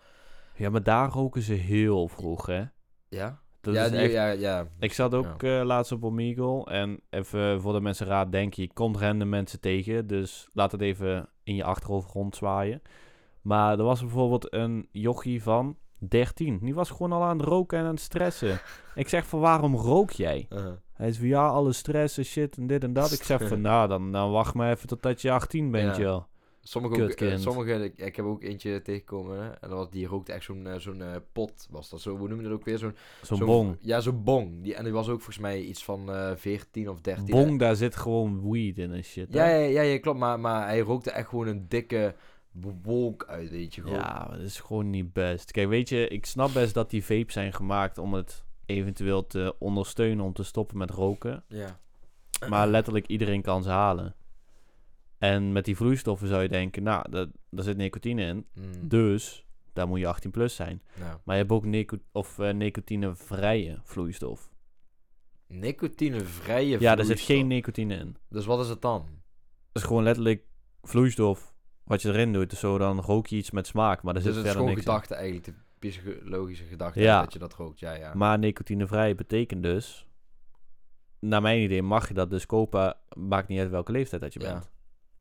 Ja, maar daar roken ze heel vroeg, hè. Ja? Dat ja, is die- echt... ja, ja. Ik zat ook eh, laatst op Omegle en even voor de mensen raad denken, je komt random mensen tegen, dus laat het even in je achterhoofd rondzwaaien. Maar er was bijvoorbeeld een jochie van 13, die was gewoon al aan het roken en aan het stressen. ik zeg van waarom rook jij? Uh-huh. Hij is van ja, alle stress en shit en dit en dat. Ik zeg van nou, dan, dan wacht maar even totdat je 18 bent, Ja. joh. Sommige, ook, eh, sommige ik, ik heb ook eentje tegengekomen hè, en dat was, die rookte echt zo'n eh, zo'n eh, pot, was dat zo, hoe noem je dat ook weer? Zo'n Zo'n bong. Ja, zo'n bong. Die, en die was ook volgens mij iets van eh 14 of 13. Bong, daar zit gewoon weed in en shit. Ja, ja, ja, ja, klopt. Maar, maar hij rookte echt gewoon een dikke wolk uit, weet je. Gewoon. Ja, dat is gewoon niet best. Kijk, weet je, ik snap best dat die vapes zijn gemaakt om het eventueel te ondersteunen om te stoppen met roken. ja. Maar letterlijk iedereen kan ze halen. En met die vloeistoffen zou je denken, nou, dat, daar zit nicotine in. Mm, Dus daar moet je 18 plus zijn. ja. Maar je hebt ook nico of, eh, nicotinevrije vloeistof. Nicotinevrije Ja, er zit vloeistof. geen nicotine in. Dus wat is het dan? Het is gewoon letterlijk vloeistof wat je erin doet. Dus zo dan rook je iets met smaak, maar er dus zit het is verder gewoon niks in. gedachte eigenlijk, psychologische gedachte Ja. dat je dat rookt. Ja, ja. Maar nicotinevrij betekent dus, naar mijn idee, mag je dat dus kopen, maakt niet uit welke leeftijd dat je Ja. bent.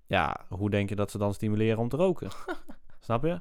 Ja, hoe denk je dat ze dan stimuleren om te roken? Snap je?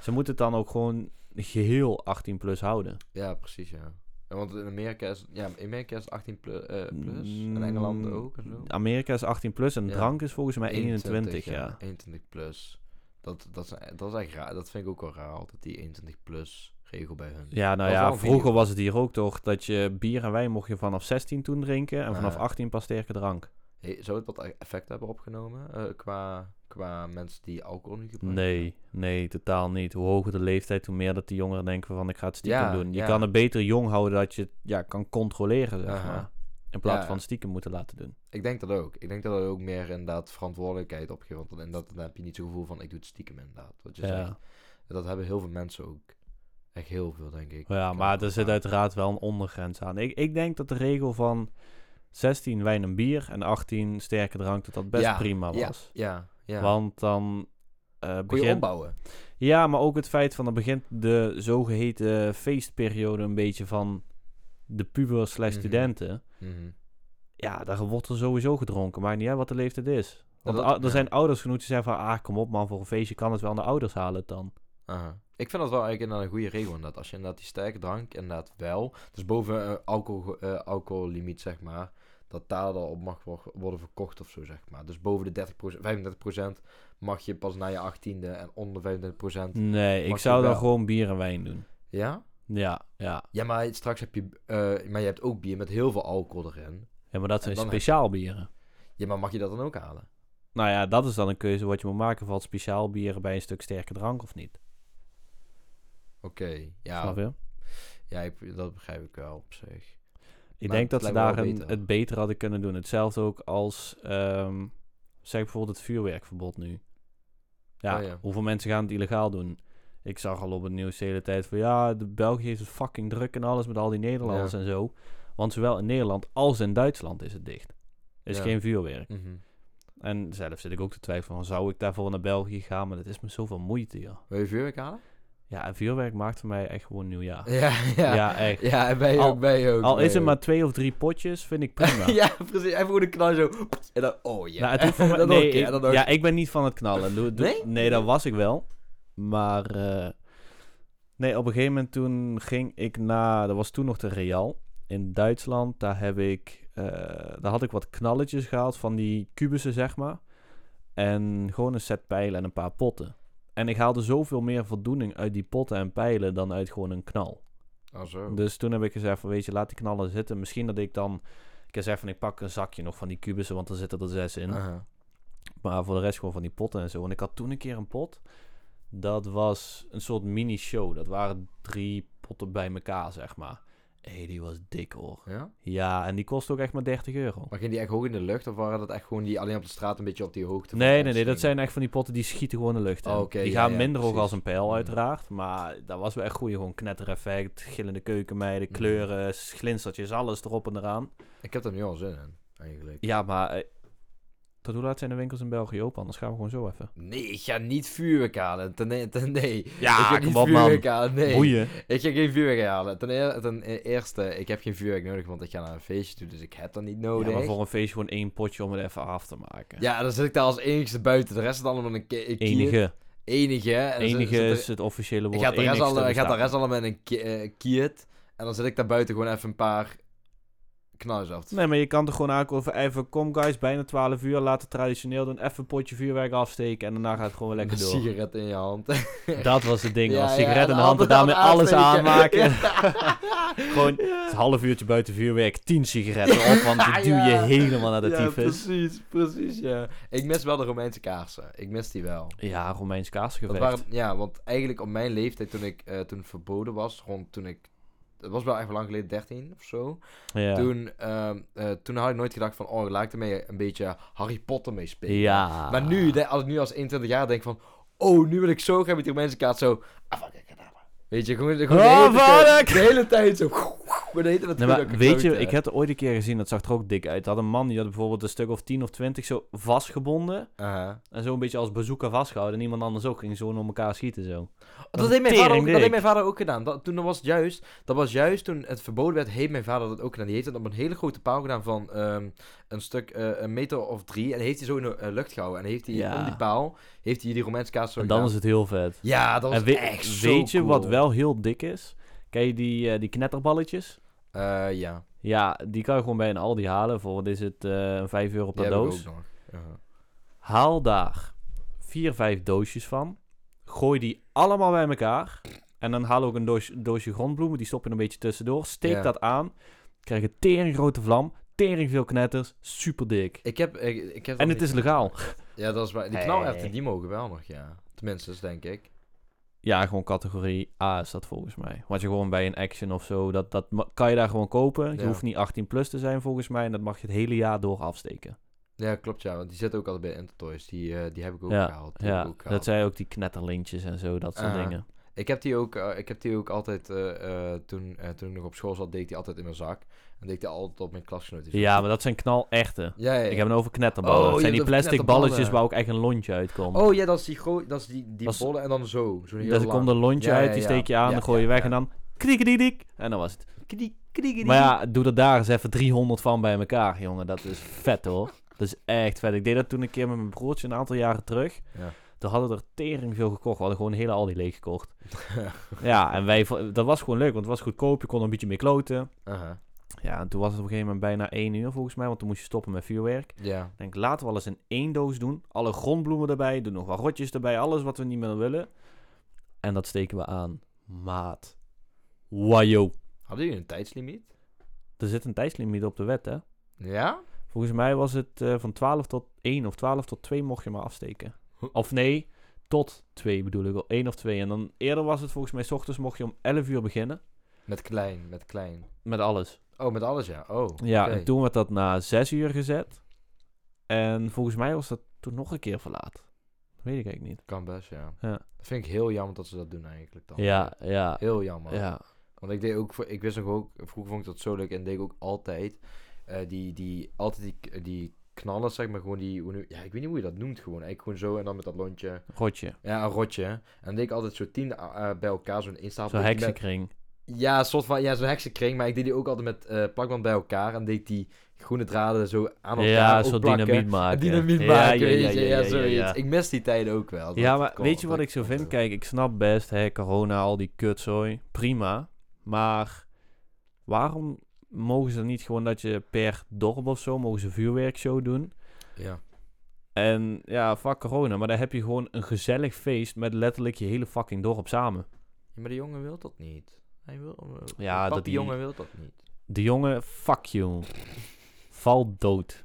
Ze moeten het dan ook gewoon geheel 18 plus houden. Ja, precies, ja. Want in Amerika is, ja, in Amerika is het 18 plus, eh, plus en Engeland Mm, ook en zo. Amerika is 18 plus en Ja. drank is volgens mij 21, ja. 21 plus. Dat, dat, is, dat is echt raar. Dat vind ik ook wel raar, altijd die 21 plus regel bij hun. Ja, nou ja, vroeger video. was het hier ook toch dat je bier en wijn mocht je vanaf 16 toen drinken en vanaf Ja. 18 pas sterke drank. Hey, zou het wat effect hebben opgenomen eh, qua, qua mensen die alcohol nu gebruiken? Nee, nee, totaal niet. Hoe hoger de leeftijd, hoe meer dat die jongeren denken van ik ga het stiekem Ja, doen. Je ja. kan het beter jong houden dat je het ja, kan controleren, zeg maar. In plaats Ja. van stiekem moeten laten doen. Ik denk dat ook. Ik denk dat er ook meer inderdaad verantwoordelijkheid op geeft. Want in dat, dan heb je niet zo'n gevoel van ik doe het stiekem inderdaad. Wat je Ja. zegt. Dat hebben heel veel mensen ook. Echt heel veel, denk ik. Ja, Ik maar er zit uiteraard wel een ondergrens aan. Ik, ik denk dat de regel van 16 wijn en bier en 18 sterke drank, dat dat best Ja, prima was. Ja, ja. Want dan eh Kon je opbouwen. Ja, maar ook het feit van dan begint de zogeheten feestperiode een beetje van de puber slash Mhm. studenten. Mhm. Ja, daar wordt er sowieso gedronken. Maakt niet uit wat de leeftijd is. Want dat- er ja. zijn ouders genoeg die zeggen van... Ah, kom op man, voor een feestje kan het wel. En de ouders halen het dan. Aha. Ik vind dat wel eigenlijk inderdaad een goede regel. Inderdaad. Als je inderdaad die sterke drank inderdaad wel... Dus boven een alcohol, eh, alcohollimiet, zeg maar... Dat daar dan op mag wo- worden verkocht of zo, zeg maar. Dus boven de 30%, 35% mag je pas na je 18e. En onder 35%... Nee, ik zou dan wel. gewoon bier en wijn doen. Ja? Ja, ja. Ja, maar straks heb je... eh, maar je hebt ook bier met heel veel alcohol erin. Ja, maar dat zijn je- speciaal bieren. Ja, maar mag je dat dan ook halen? Nou ja, dat is dan een keuze wat je moet maken. Valt speciaal bieren bij een stuk sterke drank of niet? Oké, ja. Snap je? Ja, ik, dat begrijp ik wel op zich. Ik Maar denk dat ze daar beter. het beter hadden kunnen doen. Hetzelfde ook als, ehm, zeg bijvoorbeeld het vuurwerkverbod nu. Ja, Oh ja. hoeveel mensen gaan het illegaal doen? Ik zag al op het nieuws de hele tijd van... Ja, de België heeft het fucking druk en alles met al die Nederlanders Ja. en zo. Want zowel in Nederland als in Duitsland is het dicht. Er is Ja. geen vuurwerk. Mhm. En zelf zit ik ook te twijfelen van... Zou ik daarvoor naar België gaan? Maar dat is me zoveel moeite, joh. Wil je vuurwerk halen? Ja, en vuurwerk maakt voor mij echt gewoon nieuwjaar. Ja, ja. Ja, echt. Ja, en ben je Al- ook, ben je ook. Al is het maar twee of drie potjes, vind ik prima. ja, precies. Even gewoon een knal zo. En dan, oh ja. Nou, het mij- nee, ik- ja, een keer. ik ben niet van het knallen. Doe, doe- Nee? nee, dat was ik wel. Maar eh, nee, op een gegeven moment toen ging ik naar... Dat was toen nog de Real. in Duitsland, daar heb ik, eh, daar had ik wat knalletjes gehaald van die kubussen, zeg maar. En gewoon een set pijlen en een paar potten. En ik haalde zoveel meer voldoening uit die potten en pijlen dan uit gewoon een knal. Oh, zo. Dus toen heb ik gezegd van, weet je, laat die knallen zitten. Misschien dat ik dan, ik heb gezegd van, ik pak een zakje nog van die kubussen, want er zitten er zes in. Maar voor de rest gewoon van die potten en zo. En ik had toen een keer een pot. Dat was een soort mini-show. Dat waren drie potten bij elkaar, zeg maar. Hé, die was dik hoor. Ja? Ja, en die kost ook echt maar 30 euro. Maar ging die echt hoog in de lucht? Of waren dat echt gewoon die alleen op de straat een beetje op die hoogte? Nee, nee, nee. Dat zijn echt van die potten die schieten gewoon de lucht in. Oh, die ja, gaan ja, minder hoog als een pijl, Mhm. uiteraard. Maar dat was wel echt goed. Gewoon knettereffect, gillende keukenmeiden, Mhm. kleuren, glinstertjes, alles erop en eraan. Ik heb er nu al zin in, eigenlijk. Ja, maar... tot hoe laat zijn de winkels in België open? Anders gaan we gewoon zo even. Nee, ik ga niet vuurwerk halen. Ten, e- ten, nee. Ja, ik ga niet op, man. vuurwerk halen. Nee. Boeien. Ik ga geen vuurwerk halen. Ten, eer- ten e- eerste, ik heb geen vuurwerk nodig, want ik ga naar een feestje toe, dus ik heb dat niet Ja, nodig. maar voor een feestje gewoon één potje om het even af te maken. Ja, dan zit ik daar als enigste buiten. De rest is allemaal een ke- een kier. Enige. Enige. En zit- Enige zit er- is het officiële Ik woord. ga de rest, enigste al, ik ga de rest allemaal met een ki- eh. En dan zit ik daar buiten gewoon even een paar te Nee, maar je kan toch gewoon aankomen even, kom guys, bijna 12 uur, laten traditioneel doen, even een potje vuurwerk afsteken en daarna gaat het gewoon weer lekker een door. sigaret in je hand. Dat was het ding, Ja, als ja, sigaret in de hand en daarmee alles aanmaken. Gewoon een half uurtje buiten vuurwerk, 10 sigaretten op, want die duw je helemaal naar de ja, tyfus. precies, precies, ja. Ik mis wel de Romeinse kaarsen. Ik mis die wel. Ja, Romeins Dat kaasgevecht. waren, ja, want eigenlijk op mijn leeftijd, toen ik eh, toen verboden was, rond toen ik... Het was wel echt wel lang geleden, 13 of zo. Ja. Toen, ehm, eh, toen had ik nooit gedacht van, oh, laat ik ermee een beetje Harry Potter mee spelen. ja. Maar nu, als ik nu als 21 jaar denk van, oh, nu wil ik zo graag met die Romeinse kaart zo... Avacadabra. Weet je, gewoon, gewoon Oh, de, hele tijd, de hele tijd zo... Maar tijd Nee, wat maar kunnen weet je, ik heb het ooit een keer gezien, dat zag er ook dik uit. Dat had een man, die had bijvoorbeeld een stuk of 10 of 20 zo vastgebonden. Aha. En zo een beetje als bazooka vastgehouden. En iemand anders ook ging zo om elkaar schieten zo. Dat, heeft mijn vader ook, dat heeft mijn vader ook gedaan. Dat, toen was het juist, dat was juist toen het verboden werd, heeft mijn vader dat ook gedaan. Die heeft het op een hele grote paal gedaan van ehm, een stuk, eh, een meter of drie. En heeft hij zo in de eh, lucht gehouden. En heeft hij Ja. om die paal, heeft hij die Romeinse kaas zo En dan gedaan. is het heel vet. Ja, dat was en echt zo weet je cool. wat wel heel dik is? Ken je die, eh, die knetterballetjes? Eh, ja, Ja, die kan je gewoon bij een Aldi halen. Voor wat is het? eh 5 euro per die heb ik doos. ook nog. Ja. Haal daar 4, 5 doosjes van. Gooi die allemaal bij elkaar. En dan haal ook een doos, doosje grondbloemen. Die stop je een beetje tussendoor. Steek Ja. dat aan. Krijg een tering grote vlam. Tering veel knetters. Super dik. Ik heb, ik, ik heb En het is legaal. Ja, dat is waar. Die Hey. knalerwten, die mogen wel nog, ja. Tenminste, denk ik. Ja, gewoon categorie A is dat volgens mij. Want je gewoon bij een Action of zo, dat, dat kan je daar gewoon kopen. Je Ja. hoeft niet 18 plus te zijn volgens mij. En dat mag je het hele jaar door afsteken. Ja, klopt, ja. Want die zitten ook altijd bij Intertoys. Die, eh, die heb ik ook Ja, gehaald. Die Ja, ook gehaald. dat zijn ook die knetterlintjes en zo, dat soort Ah. dingen. Ik heb die ook, eh, ik heb die ook altijd, eh, toen, toen ik nog op school zat, deed ik die altijd in mijn zak. En deed ik altijd op mijn klasgenoten. Ja, maar dat zijn knal echte. Ja, ja, ja. Ik heb het over knetterballen. Oh, dat zijn die plastic balletjes waar ook echt een lontje uitkomt. Oh ja, dat is die, dat is die, die Dat bollen en dan zo. zo heel dus er komt een lontje uit, die steek je aan, dan gooi je weg en dan kriekadiedik. En dan was het. Krie- krie- Maar ja, doe er daar eens even 300 van bij elkaar, jongen. Dat is vet hoor. Dat is echt vet. Ik deed dat toen een keer met mijn broertje een aantal jaren terug. Ja. Toen hadden we er tering veel gekocht. We hadden gewoon een hele Aldi leeg gekocht. ja, en wij, dat was gewoon leuk, want het was goedkoop. Je kon er een beetje mee kloten. Aha. Ja, en toen was het op een gegeven moment bijna 1 uur volgens mij, want toen moest je stoppen met vuurwerk. Ja. Ik denk, laten we alles in één doos doen. Alle grondbloemen erbij, doe nog wat rotjes erbij, alles wat we niet meer willen. En dat steken we aan. Maat. Wajo. Hadden jullie een tijdslimiet? Er zit een tijdslimiet op de wet, hè? Ja? Volgens mij was het eh, van 12 tot 1 of 12 tot 2 mocht je maar afsteken. Of nee, tot 2 bedoel ik. 1 of 2. En dan eerder was het volgens mij, s ochtends mocht je om 11 uur beginnen. Met klein, met klein. Met alles. Oh, met alles, ja. Oh, Ja, en toen werd dat na 6 uur gezet. En volgens mij was dat toen nog een keer verlaat. Dat weet ik eigenlijk niet. Kan best, ja. Ja. Dat vind ik heel jammer dat ze dat doen eigenlijk dan. Ja, ja, Heel jammer. ja. Want ik deed ook, voor- ik wist nog ook, vroeger vond ik dat zo leuk en deed ik ook altijd, eh, die, die, altijd die, die knallen, zeg maar, gewoon die, hoe nu- ja, ik weet niet hoe je dat noemt gewoon, eigenlijk gewoon zo en dan met dat lontje, Rotje. ja, een rotje. En dan deed ik altijd zo tien eh, bij elkaar, zo'n Zo'n instapel. heksenkring. Ja, een soort van, ja, zo'n heksenkring, maar ik deed die ook altijd met eh, plakband bij elkaar en deed die groene draden zo aan elkaar Ja, zo'n dynamiet maken. En dynamiet Ja, maken, ja, weet ja, je, ja, zoiets. Ik mis die tijden ook wel. Ja, maar kon- weet je wat ik zo vind? Kijk, ik snap best, hè, corona, al die kutzooi. Prima. Maar waarom mogen ze niet gewoon dat je per dorp of zo, mogen ze vuurwerkshow doen. Ja. En ja, fuck corona, maar dan heb je gewoon een gezellig feest met letterlijk je hele fucking dorp samen. Ja, maar de jongen wil dat niet. Hij wil... eh, Ja, dat die- jongen wil dat niet. De jongen, fuck you. Val dood.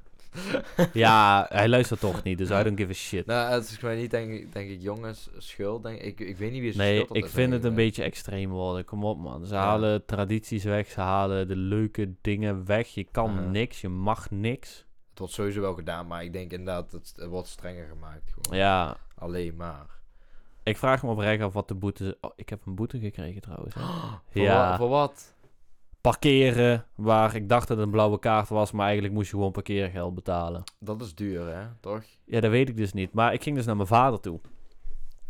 ja, hij luistert toch niet, dus I don't give a shit. Nou, het is gewoon niet, denk ik, denk ik jongens schuld. Denk, ik, ik weet niet wie zijn Nee, schuld dat ik vind het een beetje extreem worden. Kom op, man. Ze Ja. halen tradities weg, ze halen de leuke dingen weg. Je kan Aha. niks, je mag niks. Het wordt sowieso wel gedaan, maar ik denk inderdaad, het, het wordt strenger gemaakt. Gewoon. Ja, Alleen maar. Ik vraag me oprecht af wat de boete. Oh, ik heb een boete gekregen trouwens. hè. Voor, Ja. wa- voor wat? Parkeren, waar ik dacht dat het een blauwe kaart was, maar eigenlijk moest je gewoon parkeergeld betalen. Dat is duur, hè? Toch? Ja, dat weet ik dus niet. Maar ik ging dus naar mijn vader toe.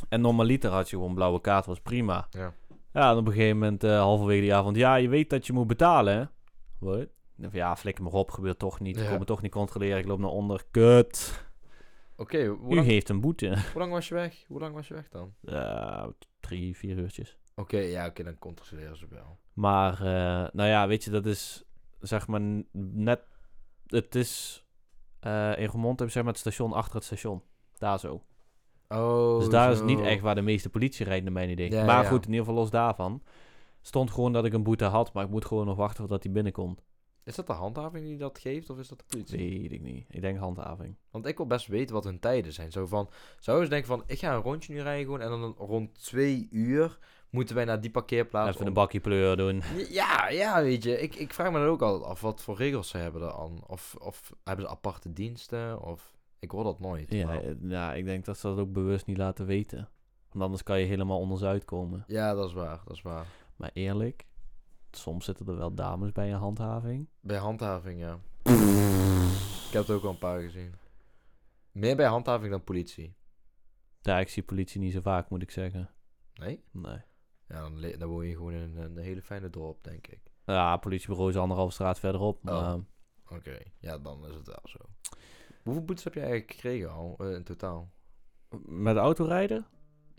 En normaliter had je gewoon blauwe kaart, was prima. Ja. Ja, en op een gegeven moment, eh, halverwege de avond, ja, je weet dat je moet betalen, hè? Wat? Ik Ja, flikker me op, gebeurt toch niet. Ik Ja. kom me toch niet controleren, ik loop naar onder. Kut. Oké, hoe, U lang- geeft een boete. hoe lang was je weg? Hoe lang was je weg dan? Eh, drie, vier uurtjes. Oké, ja, oké, dan controleren ze wel. Maar, eh, nou ja, weet je, dat is, zeg maar, n- net... Het is... eh, in Roermond heb je zeg maar het station achter het station. Daar zo. Oh, Dus daar is zo. niet echt waar de meeste politie rijdt, naar mijn idee. Ja, maar ja. goed, in ieder geval los daarvan. Stond gewoon dat ik een boete had, maar ik moet gewoon nog wachten totdat hij binnenkomt. Is dat de handhaving die dat geeft, of is dat de politie? Weet ik niet. Ik denk handhaving. Want ik wil best weten wat hun tijden zijn. Zo van, zou eens denken van, ik ga een rondje nu rijden gewoon en dan rond twee uur moeten wij naar die parkeerplaats. Even om- een bakje pleur doen. Ja, ja, weet je. Ik, ik vraag me dan ook altijd af wat voor regels ze hebben dan. Of, of hebben ze aparte diensten? Of ik hoor dat nooit. Ja, maar- eh, ja, ik denk dat ze dat ook bewust niet laten weten. Want anders kan je helemaal onder ze uitkomen. ja, dat is waar, dat is waar. Maar eerlijk, soms zitten er wel dames bij een handhaving. Bij handhaving, ja. Ik heb er ook al een paar gezien. Meer bij handhaving dan politie. Ja, ik zie politie niet zo vaak, moet ik zeggen. Nee? Nee. Ja, dan, le- dan woon je gewoon in een hele fijne dorp, denk ik. Ja, politiebureau is anderhalf straat verderop. Maar Oh. Oké, ja, dan is het wel zo. Hoeveel boetes heb je eigenlijk gekregen al, eh, in totaal? met autorijden?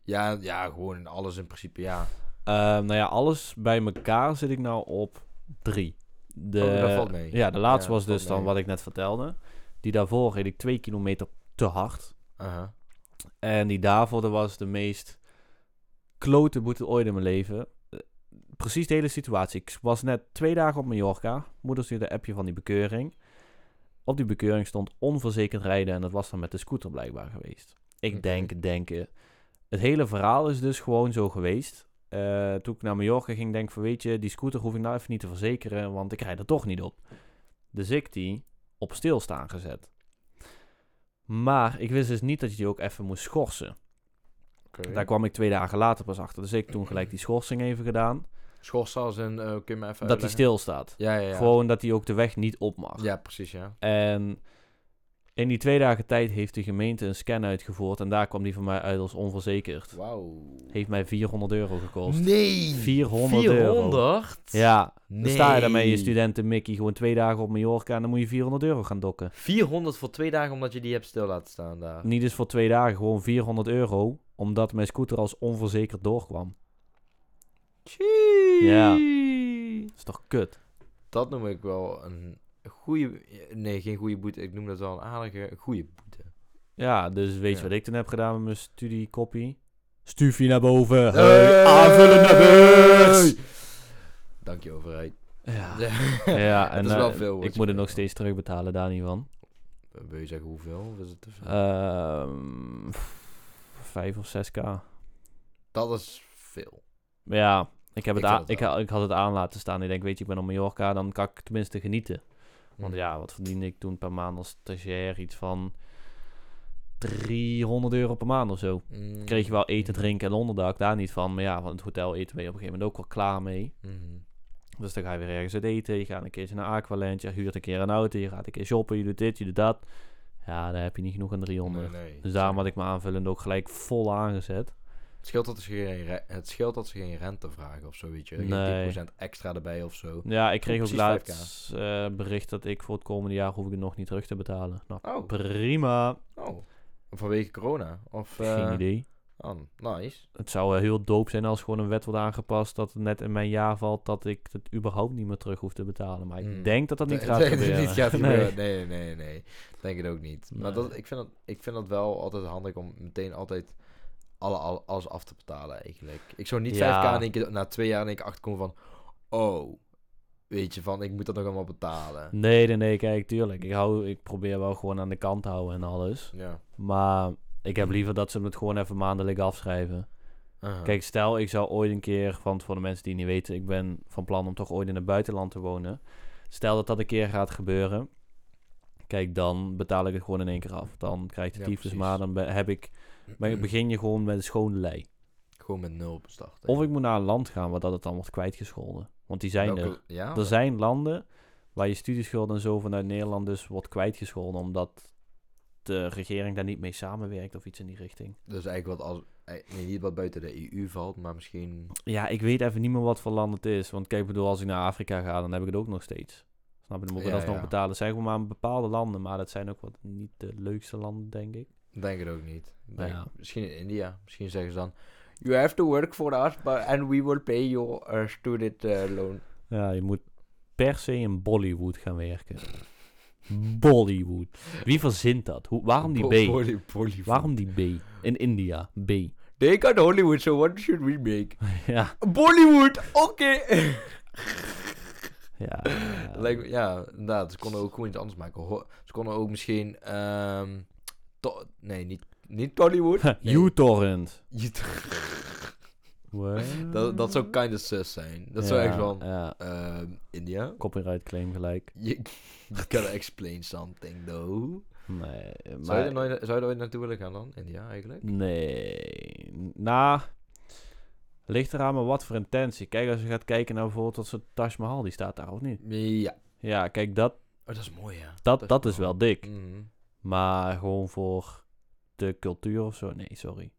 Ja, ja, gewoon alles in principe, ja. Ehm, nou ja, alles bij elkaar zit ik nou op drie. De, Oh, dat valt mee. Ja, de laatste Ja, was dus dan wat ik net vertelde. Die daarvoor reed ik twee kilometer te hard. En die daarvoor, dat was de meest klote boete ooit in mijn leven. Eh, Precies de hele situatie. Ik was net twee dagen op Mallorca. Moeder stuurde een appje van die bekeuring. Op die bekeuring stond onverzekerd rijden. En dat was dan met de scooter blijkbaar geweest. Ik denk, denken. Het hele verhaal is dus gewoon zo geweest. Eh, toen ik naar Mallorca ging, denk ik van weet je, die scooter hoef ik nou even niet te verzekeren, want ik rijd er toch niet op. Dus ik die op stilstaan gezet. Maar ik wist dus niet dat je die ook even moest schorsen. Daar kwam ik twee dagen later pas achter. Dus ik toen gelijk die schorsing even gedaan. Schorsen als in, eh, kun je me even dat die uitleggen? stilstaat. Ja, ja, ja. Gewoon dat hij ook de weg niet op mag. Ja, precies, ja. En in die twee dagen tijd heeft de gemeente een scan uitgevoerd. En daar kwam die van mij uit als onverzekerd. Wauw. Heeft mij 400 euro gekost. Nee! 400 euro. 400? Ja, Nee. dan sta je daarmee je studenten Mickey gewoon twee dagen op Mallorca en dan moet je 400 euro gaan dokken. 400 voor twee dagen omdat je die hebt stil laten staan daar. Niet eens voor twee dagen, gewoon 400 euro, omdat mijn scooter als onverzekerd doorkwam. Ja. Dat is toch kut? Dat noem ik wel een goede... Nee, geen goede boete. Ik noem dat wel een aardige, goede boete. Ja, dus weet je Ja. wat ik toen heb gedaan met mijn studiekopie? Stufie naar boven. Hey! Hey, aanvullen naar beurs. Dank je, overheid. Ja, Ja. en is wel eh, veel, ik moet het nog steeds terugbetalen, daar niet van. Wil je zeggen hoeveel? Is het? Ehm 5 of 6k. dat is veel. Ja, ik, heb Ik het aan, ik, ik had het aan laten staan. Ik denk, weet je, ik ben op Mallorca, dan kan ik tenminste genieten. Want Hm. ja, wat verdiende ik toen per maand als stagiair? Iets van 300 euro per maand of zo. Mm. Kreeg je wel eten, drinken en onderdak, daar niet van. Maar ja, van het hotel eten ben je op een gegeven moment ook wel klaar mee. Dus dan ga je weer ergens uit eten. Je gaat een keertje naar Aqualand. Je huurt een keer een auto. Je gaat een keer shoppen. Je doet dit, je doet dat. Ja, daar heb je niet genoeg aan 300. Nee, nee. Dus daarom had ik mijn aanvullend ook gelijk vol aangezet. Het scheelt dat ze geen, het scheelt dat ze geen rente vragen of zo, weet je. Geen Nee. 10% extra erbij of zo. Ja, ik kreeg ook precies 5K. laatst eh, bericht dat ik voor het komende jaar hoef ik het nog niet terug te betalen. Nou, Oh, prima. oh. Vanwege corona? Of, eh, Geen idee. Oh, nice. Het zou heel dope zijn als gewoon een wet wordt aangepast dat het net in mijn jaar valt dat ik het überhaupt niet meer terug hoef te betalen. Maar ik Hmm. denk dat dat niet Nee, gaat nee, gebeuren. niet gaat Nee. gebeuren. Nee, nee, nee. Denk het ook niet. Maar dat, ik, vind dat, ik vind dat wel altijd handig om meteen altijd alle, alle, alles af te betalen eigenlijk. Ik zou niet Ja. 5k in één keer, na twee jaar in één keer achterkomen van... Oh, weet je, van ik moet dat nog allemaal betalen. Nee, nee, nee, kijk, tuurlijk. Ik, hou, ik probeer wel gewoon aan de kant te houden en alles. Ja. Maar ik heb liever dat ze het gewoon even maandelijk afschrijven. Kijk, stel ik zou ooit een keer, want voor de mensen die niet weten, ik ben van plan om toch ooit in het buitenland te wonen. Stel dat dat een keer gaat gebeuren. Kijk, dan betaal ik het gewoon in één keer af. Dan krijg je Ja, tyfus, precies. maar dan heb ik, ben- begin je gewoon met een schone lei. Gewoon met nul bestart. Of ik moet naar een land gaan waar dat het dan wordt kwijtgescholden. Want die zijn Welke- er. Ja? Er zijn landen waar je studieschuld en zo vanuit Nederland dus wordt kwijtgescholden. Omdat de regering daar niet mee samenwerkt of iets in die richting. Dus eigenlijk wat als... eh, Nee, niet wat buiten de EU valt, maar misschien... Ja, ik weet even niet meer wat voor land het is. Want kijk, ik bedoel, als ik naar Afrika ga, dan heb ik het ook nog steeds. Snap je? Dan moet ik Ja, alsnog ja. betalen. Het zijn gewoon maar bepaalde landen. Maar dat zijn ook wat niet de leukste landen, denk ik. Denk het ook niet. Denk, Ja. Misschien in India. Misschien zeggen ze dan... You have to work for us, but, and we will pay your uh, student uh, loan. Ja, je moet per se in Bollywood gaan werken. Bollywood. Wie verzint dat? Hoe, waarom die B? Bolly- Bollywood. Waarom die B? In India, B. They got Hollywood, so what should we make? ja. Bollywood, oké. Ja. Me- ja, inderdaad. Ze konden ook gewoon iets anders maken. Ho- ze konden ook misschien... ehm nee, niet, niet Tollywood. Nee. U-torrent. Dat, dat zou kind of sus zijn. Dat zou echt van... Ja, ehm India? copyright claim gelijk. You, you gotta explain something, though. Nee, Zou, je maar... nooit, zou je er ooit naartoe willen gaan dan? India, eigenlijk? Nee. Nou, ligt eraan maar wat voor intentie. Kijk, als je gaat kijken naar bijvoorbeeld wat soort Taj Mahal, die staat daar of niet? Ja. Ja, kijk, dat, Oh, dat is mooi, ja. dat, dat is wel dik. Mhm. Maar gewoon voor de cultuur of zo, nee, sorry.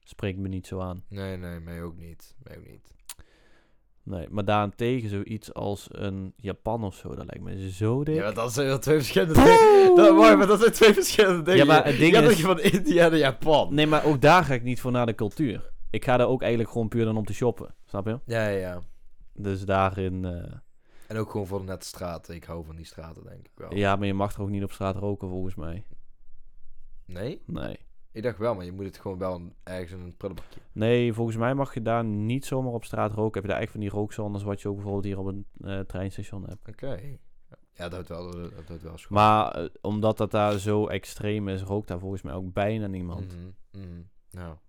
Spreekt me niet zo aan. Nee, nee, mij ook niet. Mij ook niet. Nee, maar daarentegen zoiets als een Japan of zo, dat lijkt me zo dik. Ja, maar dat zijn wel twee verschillende dingen. Dat, mooi, maar dat zijn twee verschillende dingen. Ja, maar het ding gaat is- van India naar Japan. Nee, maar ook daar ga ik niet voor naar de cultuur. Ik ga daar ook eigenlijk gewoon puur dan om te shoppen. Snap je? Ja, ja, ja. Dus daarin... eh, En ook gewoon voor de nette straten. Ik hou van die straten, denk ik wel. Ja, maar je mag er ook niet op straat roken volgens mij. Nee? Nee. Ik dacht wel, maar je moet het gewoon wel ergens in een prullenbakje. Nee, volgens mij mag je daar niet zomaar op straat roken. Heb je daar echt van die rookzones wat je ook bijvoorbeeld hier op een eh, treinstation hebt. Oké. Ja, dat houdt wel, dat houdt wel schoon. Maar eh, omdat dat daar zo extreem is, rookt daar volgens mij ook bijna niemand. Mhm, mhm. Ja.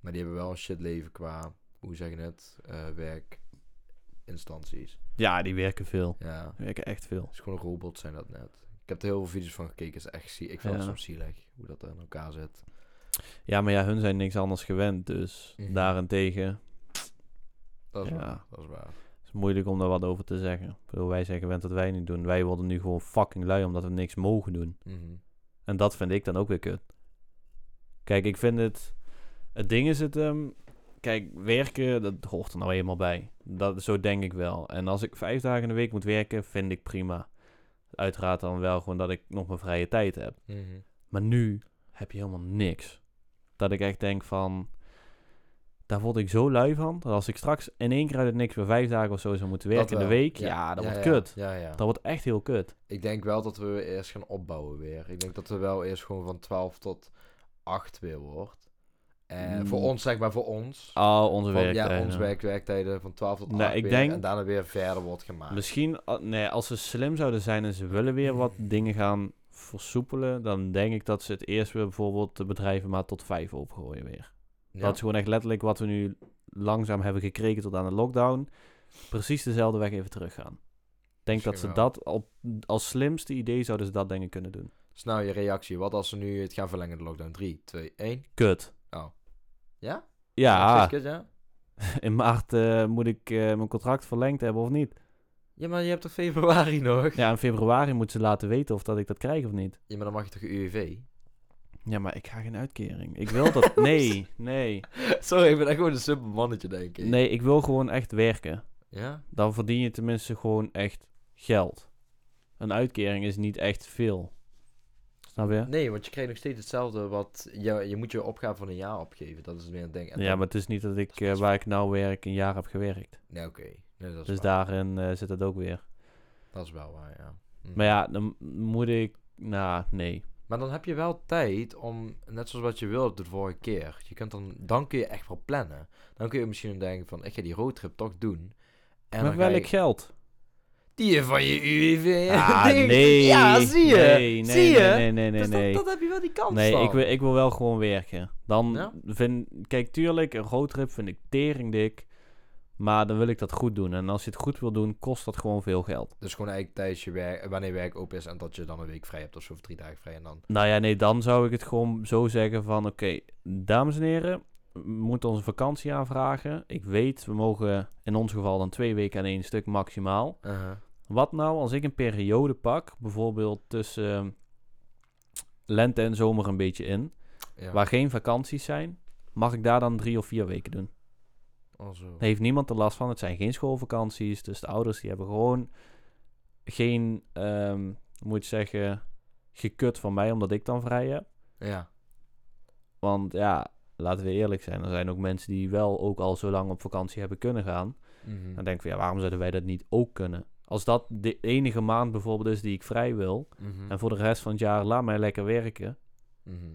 Maar die hebben wel een shit leven qua, hoe zeg je het, eh werkinstanties. Ja, die werken veel. Ja. Die werken echt veel. Het is gewoon een robot zijn dat net. Ik heb er heel veel video's van gekeken. Is echt zie Ik vind Ja. het soms zielig hoe dat er in elkaar zit. Ja, maar ja, hun zijn niks anders gewend. Dus Mhm. daarentegen Dat is Ja. waar. Dat is waar. is het moeilijk om daar wat over te zeggen. Bedoel, wij zeggen gewend dat wij niet doen. Wij worden nu gewoon fucking lui omdat we niks mogen doen. Mhm. En dat vind ik dan ook weer kut. Kijk, ik vind het... Het ding is het... ehm, kijk, werken, dat hoort er nou eenmaal bij. Dat, zo denk ik wel. En als ik vijf dagen in de week moet werken, vind ik prima. Uiteraard dan wel gewoon dat ik nog mijn vrije tijd heb. Mhm. Maar nu heb je helemaal niks. Dat ik echt denk van... Daar word ik zo lui van. Dat als ik straks in één keer uit het niks weer vijf dagen of zo zou moeten werken in de week... Ja, dat ja, wordt ja. kut. Dat wordt echt heel kut. Ik denk wel dat we eerst gaan opbouwen weer. Ik denk dat we wel eerst gewoon van 12 tot 8 weer wordt. En Mm. voor ons, zeg maar voor ons. Al onze Van, werktijden. ja, onze werk, werktijden van 12 tot 8 Nee, ik weer, denk- En daarna weer verder wordt gemaakt. Misschien, a- nee, als ze slim zouden zijn en ze willen weer wat dingen gaan versoepelen, dan denk ik dat ze het eerst weer bijvoorbeeld de bedrijven maar tot vijf opgooien weer. Ja. Dat is gewoon echt letterlijk wat we nu langzaam hebben gekregen tot aan de lockdown. Precies dezelfde weg even teruggaan. Ik denk dat ze wel. dat op, als slimste idee zouden ze dat dingen kunnen doen. Snel je reactie. Wat als ze nu het gaan verlengen, de lockdown? 3, 2, 1. Kut. Ja? Ja, ja? in maart eh, moet ik eh, mijn contract verlengd hebben of niet. Ja, maar je hebt toch februari nog? Ja, in februari moeten ze laten weten of dat ik dat krijg of niet. Ja, maar dan mag je toch UWV? Ja, maar ik ga geen uitkering. Ik wil dat... Nee, nee. Sorry, ik ben echt gewoon een simpel mannetje, denk ik. Nee, ik wil gewoon echt werken. Ja? Dan verdien je tenminste gewoon echt geld. Een uitkering is niet echt veel. Snap je? Nee, want je krijgt nog steeds hetzelfde wat... Je, je moet je opgave van een jaar opgeven. Dat is weer een ding. En Ja, dan- maar het is niet dat ik eh, waar ik nou werk een jaar heb gewerkt. Nee, oké. Nee, dat Dus waar. daarin eh, zit het ook weer. Dat is wel waar, ja. Hm. Maar ja, dan moet ik... Nou, nee. Maar dan heb je wel tijd om, net zoals wat je wilde de vorige keer. Je kunt dan, dan kun je echt wel plannen. Dan kun je misschien denken van, ik ga die roadtrip toch doen. En Met welk je, geld? Die van je UWV. Ah, nee. Ja, zie je. Nee, nee, zie je. nee, nee, nee, nee, dus nee. Dat, dat heb je wel die kans Nee, ik wil, ik wil wel gewoon werken. Dan Ja? vind... Kijk, tuurlijk, een roadtrip vind ik teringdik. Maar dan wil ik dat goed doen. En als je het goed wil doen, kost dat gewoon veel geld. Dus gewoon eigenlijk tijdens je werk, wanneer werk open is en dat je dan een week vrij hebt of zo, of drie dagen vrij en dan... Nou ja, nee, dan zou ik het gewoon zo zeggen van... Oké, dames en heren, we moeten onze vakantie aanvragen. Ik weet, we mogen in ons geval dan twee weken aan één stuk maximaal. Uh-huh. Wat nou als ik een periode pak, bijvoorbeeld tussen ehm, lente en zomer een beetje in, Ja. waar geen vakanties zijn, mag ik daar dan drie of vier weken doen? Oh, zo. Daar heeft niemand er last van. Het zijn geen schoolvakanties, dus de ouders die hebben gewoon geen, ehm, moet je zeggen, gekut van mij omdat ik dan vrij heb. Ja. Want ja, laten we eerlijk zijn, er zijn ook mensen die wel ook al zo lang op vakantie hebben kunnen gaan. Mhm. Dan denk ik van ja, waarom zouden wij dat niet ook kunnen? Als dat de enige maand bijvoorbeeld is die ik vrij wil, Mhm. en voor de rest van het jaar laat mij lekker werken, Mhm.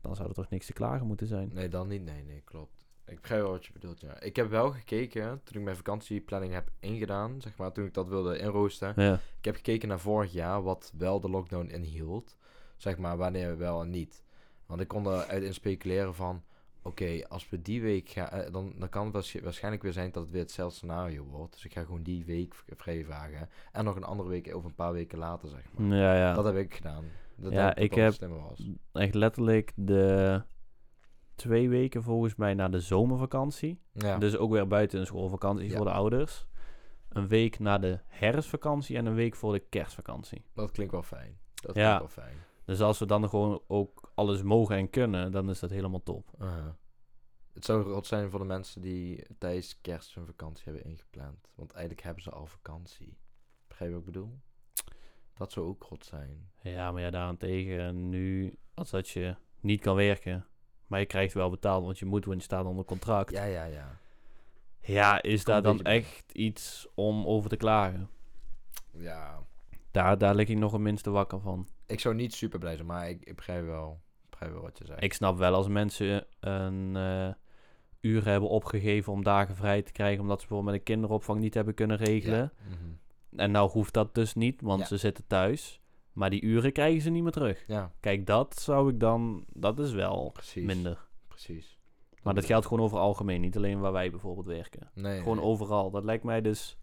dan zou er toch niks te klagen moeten zijn. Nee, dan niet. Nee, nee, klopt. Ik begrijp wel wat je bedoelt, ja. Ik heb wel gekeken, toen ik mijn vakantieplanning heb ingedaan, zeg maar, toen ik dat wilde inroosten. Ja, Ik heb gekeken naar vorig jaar, wat wel de lockdown inhield. Zeg maar, wanneer wel en niet. Want ik kon eruit in speculeren van, oké, als we die week gaan, eh, dan, dan kan het waarsch- waarschijnlijk weer zijn dat het weer hetzelfde scenario wordt. Dus ik ga gewoon die week v- vrij vragen. En nog een andere week, of een paar weken later, zeg maar. ja, ja. Dat heb ik gedaan. Dat Ja, ik heb- was. echt letterlijk de twee weken volgens mij na de zomervakantie. Ja. Dus ook weer buiten een schoolvakantie Ja. voor de ouders. Een week na de herfstvakantie en een week voor de kerstvakantie. Dat klinkt wel fijn. Dat Ja. klinkt wel fijn. Dus als we dan gewoon ook alles mogen en kunnen, dan is dat helemaal top. Het zou rot zijn voor de mensen die tijdens kerst hun vakantie hebben ingepland. Want eigenlijk hebben ze al vakantie. Begrijp je wat ik bedoel? Dat zou ook rot zijn. Ja, maar ja, daarentegen nu, als dat je niet kan werken, maar je krijgt wel betaald, want je moet, want je staat onder contract. Ja, Ja, ja, ja. is daar dan bij. echt iets om over te klagen? Ja. Daar, daar lig ik nog het minste wakker van. Ik zou niet super blij zijn, maar ik, ik begrijp, wel, ik begrijp wel wat je zegt. Ik snap wel als mensen een eh, uur hebben opgegeven om dagen vrij te krijgen, omdat ze bijvoorbeeld met een kinderopvang niet hebben kunnen regelen. Ja. Mhm. En nou hoeft dat dus niet, want Ja. ze zitten thuis. Maar die uren krijgen ze niet meer terug. ja, Kijk, dat zou ik dan, dat is wel precies. minder. Precies. Maar dat geldt gewoon over algemeen, niet alleen waar wij bijvoorbeeld werken. Nee, Gewoon nee. overal. Dat lijkt mij dus,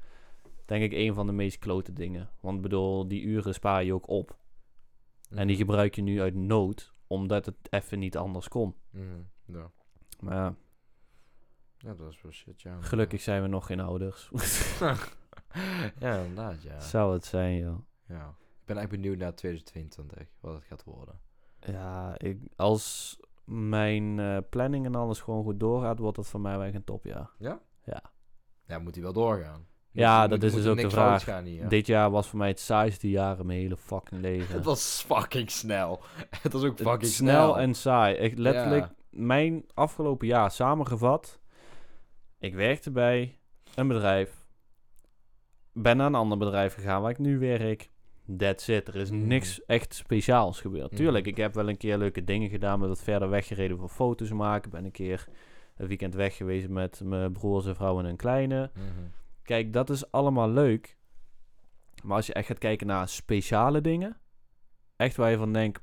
denk ik, een van de meest klote dingen. Want ik bedoel, die uren spaar je ook op. En die gebruik je nu uit nood, omdat het even niet anders kon. Mhm. Ja. Maar ja, ja, dat is wel shit, ja. gelukkig zijn we nog geen ouders. ja, inderdaad, ja. Zou het zijn, joh. ja. Ik ben echt benieuwd naar 2022, wat het gaat worden. Ja, ik, als mijn eh, planning en alles gewoon goed doorgaat, wordt dat voor mij wel een topjaar. Ja? Ja. Ja, moet hij wel doorgaan. Ja, Moet- dat is dus ook de vraag. Gaan hier. Dit jaar was voor mij het saaiste jaar in mijn hele fucking leven. Het was fucking snel. Het was ook Het fucking snel snel. en saai. Ik, letterlijk, Ja. mijn afgelopen jaar samengevat. Ik werkte bij een bedrijf. Ben naar een ander bedrijf gegaan waar ik nu werk. That's it. Er is Mhm. niks echt speciaals gebeurd. Mhm. Tuurlijk, ik heb wel een keer leuke dingen gedaan. Met wat verder weggereden voor foto's maken. Ben een keer een weekend weg geweest met mijn broers en vrouw en een kleine. Mhm. Kijk, dat is allemaal leuk. Maar als je echt gaat kijken naar speciale dingen. Echt waar je van denkt,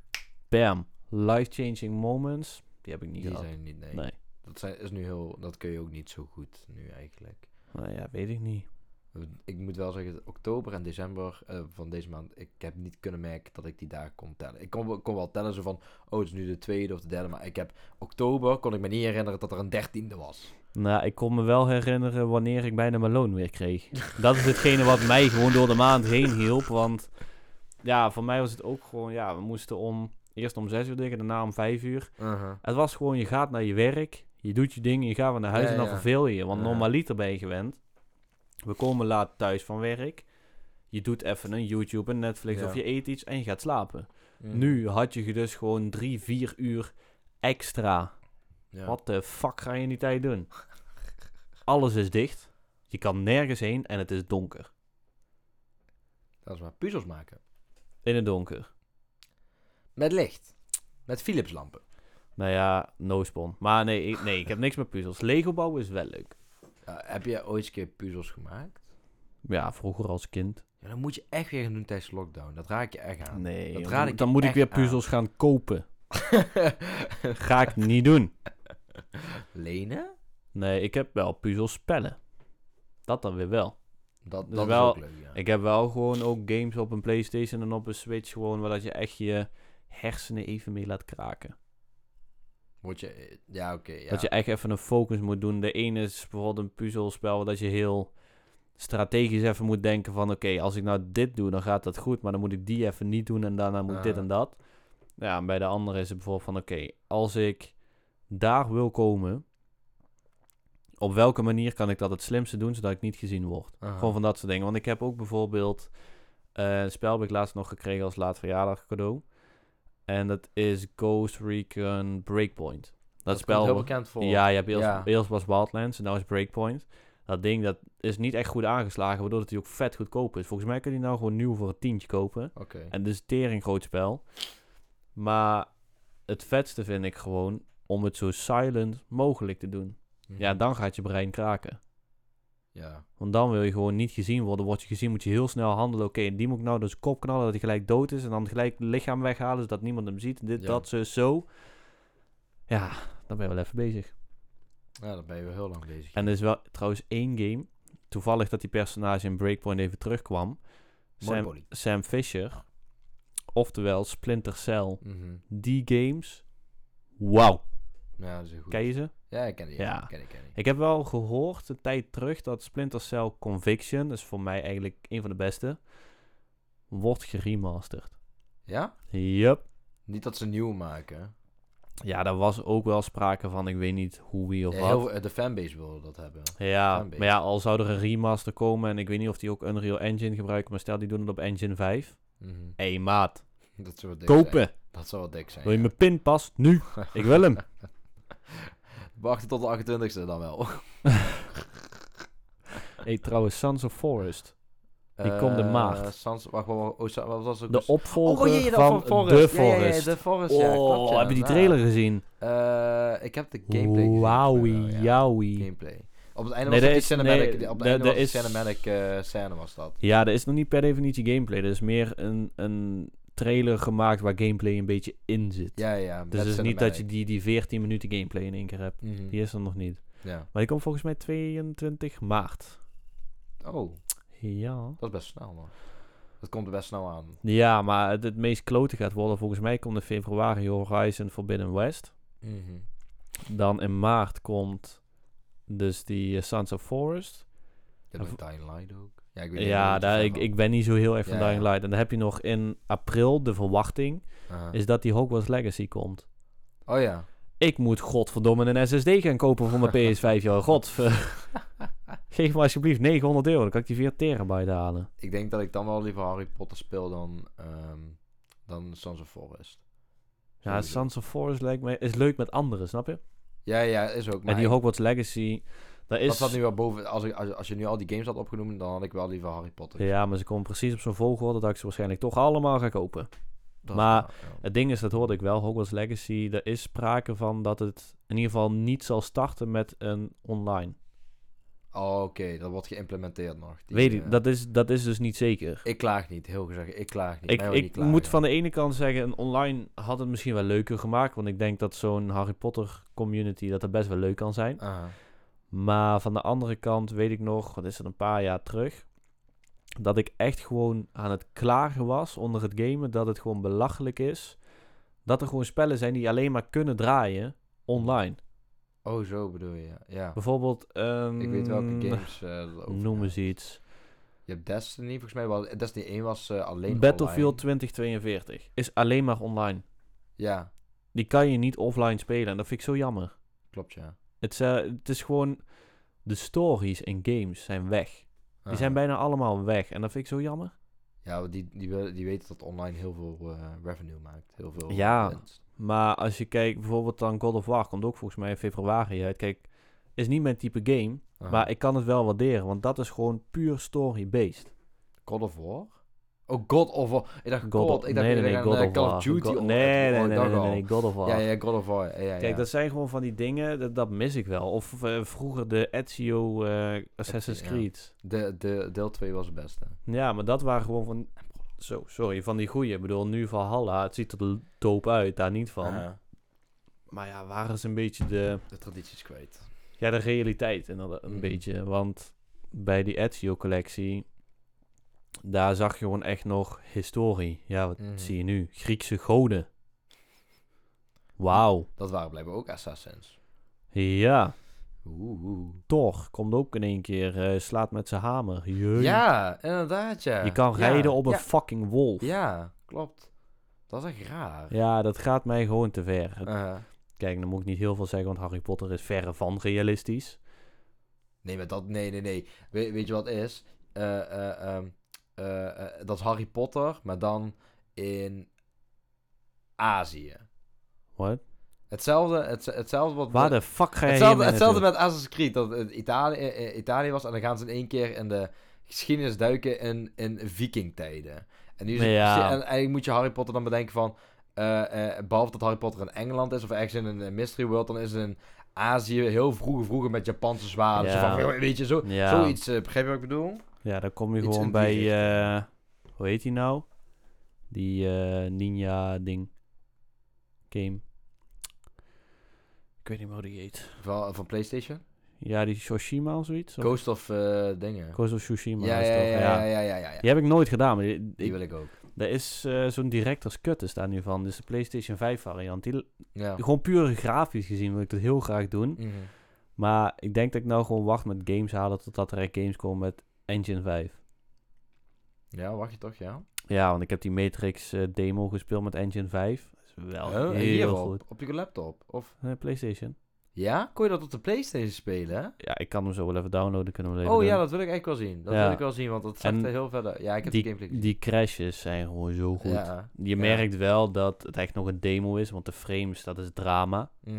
bam, life-changing moments. Die heb ik niet Die gehad. zijn niet, nee. Nee. Dat, zijn, is nu heel, dat kun je ook niet zo goed nu eigenlijk. Nou ja, weet ik niet. Ik moet wel zeggen, oktober en december eh, van deze maand, ik heb niet kunnen merken dat ik die dagen kon tellen. Ik kon, wel- kon wel tellen zo van, oh het is nu de tweede of de derde, maar ik heb oktober, kon ik me niet herinneren dat er een dertiende was. Nou, ik kon me wel herinneren wanneer ik bijna mijn loon weer kreeg. dat is hetgene wat mij gewoon door de maand heen hielp. Want ja, voor mij was het ook gewoon, ja, we moesten om, eerst om zes uur dicht en daarna om vijf uur. Het was gewoon, je gaat naar je werk, je doet je dingen, je gaat weer naar huis Ja, en dan ja. verveel je je. Want Ja. normaliter ben je gewend. We komen laat thuis van werk. Je doet even een YouTube, een Netflix Ja. of je eet iets en je gaat slapen. Nu had je dus gewoon drie, vier uur extra. Ja. Wat de fuck ga je in die tijd doen? Alles is dicht. Je kan nergens heen en het is donker. Dat is maar puzzels maken. In het donker. Met licht. Met Philips lampen. Nou ja, no spawn. Maar nee, ik, nee, ik heb niks met puzzels. Lego bouwen is wel leuk. Heb je ooit eens een keer puzzels gemaakt? Ja, vroeger als kind. Ja, dan moet je echt weer gaan doen tijdens de lockdown. Dat raak je echt aan. Nee, dat dan, ik dan moet ik weer aan. puzzels gaan kopen. Ga ik niet doen. Lenen? Nee, ik heb wel puzzelspellen. Dat dan weer wel. Dat, Dus dat wel- is ook leuk, ja. Ik heb wel gewoon ook games op een Playstation en op een Switch gewoon... waar dat je echt je hersenen even mee laat kraken. Moet je... Ja, oké. ja. Dat je echt even een focus moet doen. De ene is bijvoorbeeld een puzzelspel waar dat je heel strategisch even moet denken van... Oké, als ik nou dit doe, dan gaat dat goed. Maar dan moet ik die even niet doen en daarna moet dit Ah. en dat. Ja, en bij de andere is het bijvoorbeeld van... Oké, als ik daar wil komen... Op welke manier kan ik dat het slimste doen, zodat ik niet gezien word? Aha. Gewoon van dat soort dingen. Want ik heb ook bijvoorbeeld... eh, een spel heb ik laatst nog gekregen als laat verjaardag cadeau. En dat is Ghost Recon Breakpoint. Dat, Dat spel... heel bekend voor. Ja, je hebt eerst, Ja. eerst was Wildlands en nu is Breakpoint. Dat ding dat is niet echt goed aangeslagen, waardoor het ook vet goedkoop is. Volgens mij kun je die nou gewoon nieuw voor een tientje kopen. Oké. En een tering groot spel. Maar het vetste vind ik gewoon om het zo silent mogelijk te doen. Mhm. Ja, dan gaat je brein kraken. Ja. Want dan wil je gewoon niet gezien worden. Word je gezien, moet je heel snel handelen. Oké, die moet ik nou zijn kop knallen dat hij gelijk dood is. En dan gelijk het lichaam weghalen, zodat niemand hem ziet. Dit, Ja. dat, zo, zo. Ja, dan ben je wel even bezig. Ja, dan ben je wel heel lang bezig. En er is wel trouwens één game. Toevallig dat die personage in Breakpoint even terugkwam. Sam Fisher. Oftewel Splinter Cell. Mhm. Die games. Wauw. Ja, dat is goed. Ken je ze? Ja, ik ken die. Ja. Ken ik, ken ik. Ik heb wel gehoord een tijd terug dat Splinter Cell Conviction, dat is voor mij eigenlijk een van de beste, wordt geremasterd. Ja? Yup. Niet dat ze nieuw maken. Ja, daar was ook wel sprake van. Ik weet niet hoe, wie of Ja, wat. heel veel- de fanbase wil dat hebben. Ja, fanbase. maar ja, al zou er een remaster komen en ik weet niet of die ook Unreal Engine gebruiken, maar stel die doen het op Engine 5. Mhm. Hé maat, Dat zou dik zijn. kopen. Dat zou wel dik zijn. Wil je ja. mijn pinpas? Nu. Ik wil hem. Wachten tot de 28e dan wel. hey, trouwens, Sons of Forest. Die komt in Eh. Sans, wacht, wacht, wacht, oh, wat was ook De opvolger oh, van de Forest. The Ja, ja, ja, Forest. de Forest, ja, oh, klopt, ja, heb je die nou. trailer gezien? Eh, ik heb de gameplay gezien. Wowie, jowie. Gameplay. Op het einde Nee, was dat het is- cinematic, nee, op het einde dat was de is- cinematic eh, scène was dat. Ja, er is nog niet per definitie gameplay. Er is meer een, een trailer gemaakt waar gameplay een beetje in zit. Ja, ja. dus het is niet dat je die, die 14 minuten gameplay in één keer hebt. Mhm. Die is er nog niet. Ja. Maar die komt volgens mij 22 maart. Oh, Ja. dat is best snel man. Dat komt er best snel aan. Ja, maar het, het meest klote gaat worden. Volgens mij komt in februari Horizon Forbidden West. Mhm. Dan in maart komt dus die eh, Sons of Forest. Nog Dying Light ook. Ja, ik weet niet Ja, daar, ik, ik ben niet zo heel erg van Ja, Dying. Light. En dan heb je nog in april de verwachting. Aha. Is dat die Hogwarts Legacy komt. Oh ja. Ik moet godverdomme een SSD gaan kopen voor mijn PS5. Joh. God. Geef me alsjeblieft 900 euro. Dan kan ik die 4 terabyte halen. Ik denk dat ik dan wel liever Harry Potter speel dan, ehm dan Sons of Forest. Ja. Sons of Forest lijkt me, is leuk met anderen, snap je? Ja, ja, is ook. Maar en die Hogwarts Legacy, dat is... staat nu wel boven. Als, ik, als, als je nu al die games had opgenoemd, dan had ik wel liever Harry Potter. Ja, maar ze komen precies op zo'n volgorde dat ik ze waarschijnlijk toch allemaal ga kopen. Dat maar- wel, ja. Het ding is, dat hoorde ik wel, Hogwarts Legacy, er is sprake van dat het in ieder geval niet zal starten met een online. Oh, oké, dat wordt geïmplementeerd nog. Die, Weet ik, eh, dat is, dat is dus niet zeker. Ik klaag niet, heel gezegd. Ik klaag niet. Ik, je ik niet klagen. moet van de ene kant zeggen, een online had het misschien wel leuker gemaakt. Want ik denk dat zo'n Harry Potter community dat er best wel leuk kan zijn. Maar van de andere kant weet ik nog, wat is het een paar jaar terug, dat ik echt gewoon aan het klagen was onder het gamen. Dat het gewoon belachelijk is. Dat er gewoon spellen zijn die alleen maar kunnen draaien online. Oh, zo bedoel je. ja. Bijvoorbeeld, ehm, Ik weet welke games eh dat over Noem gaat. eens iets. Je hebt Destiny, volgens mij wel. Destiny 1 was eh, alleen Battlefield online. 2042 is alleen maar online. Ja, Die kan je niet offline spelen en dat vind ik zo jammer. klopt ja. Het is, eh, het is gewoon... De stories in games zijn weg. Die zijn bijna allemaal weg. En dat vind ik zo jammer. Ja, die, die, die weten dat online heel veel eh, revenue maakt. Heel veel Ja. Maar als je kijkt, bijvoorbeeld dan God of War komt ook volgens mij in februari uit. Kijk, is niet mijn type game. Aha. Maar ik kan het wel waarderen, want dat is gewoon puur story-based. God of War? Oh, God of War. Ik dacht God. ik dacht nee, nee, ik nee, God eh, of Call of Duty. God- of- nee, nee, nee, nee, nee, God of War. Ja, ja, God of War. Ja, ja, Kijk, dat zijn gewoon van die dingen, dat, dat mis ik wel. Of eh, vroeger de Ezio eh, Assassin's. Creed. De, de, deel 2 was het beste. Ja, maar dat waren gewoon van... Zo, sorry, van die goeie. Ik bedoel, nu Valhalla, het ziet er dope uit, daar niet van. Maar ja, waar is een beetje de... de tradities kwijt. Ja, de realiteit inderdaad, een Mhm. beetje. Want bij die Ezio-collectie, daar zag je gewoon echt nog historie. Ja, wat Mhm. zie je nu? Griekse goden. Wauw. Dat waren blijkbaar ook assassins. Ja, Oeh. oeh. Thor komt ook in één keer, eh, slaat met zijn hamer. Jee. Ja, inderdaad, ja. Je kan Ja, rijden op een ja. fucking wolf. Ja, klopt. Dat is echt raar. Ja, dat gaat mij gewoon te ver. Aha. Kijk, dan moet ik niet heel veel zeggen, want Harry Potter is verre van realistisch. Nee, maar dat... Nee, nee, nee. We- weet je wat is? Eh, eh, eh, eh, dat is Harry Potter, maar dan in Azië. Wat? Hetzelfde, het, hetzelfde wat... Waar de fuck ga je hetzelfde, hetzelfde met Assassin's Creed, dat het Italië, eh, Italië was en dan gaan ze in één keer in de geschiedenis duiken in, in vikingtijden. En, nu Ja. en eigenlijk moet je Harry Potter dan bedenken van, eh, eh, behalve dat Harry Potter in Engeland is of ergens in een mystery world, dan is het in Azië heel vroeger, vroeger met Japanse zwaarden. Zo van, weet je, zo, Ja. zoiets, begrijp je wat ik bedoel? Ja, dan kom je Iets gewoon bij, eh, hoe heet die nou? Die eh, ninja ding. Game. Ik weet niet meer hoe die heet. Van, van Playstation? Ja, die Shoshima of zoiets? Of- Ghost of eh, dingen. Ghost of Tsushima ja, is ja, toch? ja, ja, ja, ja, ja, ja. Die heb ik nooit gedaan, maar die, wil ik ook. er is eh, zo'n director's cut is daar nu van. Dus de PlayStation 5 variant. Die, Ja. Gewoon puur grafisch gezien wil ik dat heel graag doen. Mhm. Maar ik denk dat ik nou gewoon wacht met games halen totdat er echt games komen met Engine 5. Ja, wacht je toch, ja? Ja, want ik heb die Matrix eh, demo gespeeld met Engine 5. Dat is wel Oh, heel hier goed. Op, op je laptop? Of... Eh, PlayStation. Ja? Kon je dat op de Playstation spelen, hè? Ja, ik kan hem zo wel even downloaden. Kunnen we even Oh doen. ja, dat wil ik eigenlijk wel zien. Dat Ja. wil ik wel zien, want dat En er heel verder. Ja, ik heb de Die, gameplay gezien. die crashes zijn gewoon zo goed. Ja. Je Ja. merkt wel dat het echt nog een demo is, want de frames, dat is drama. Mhm.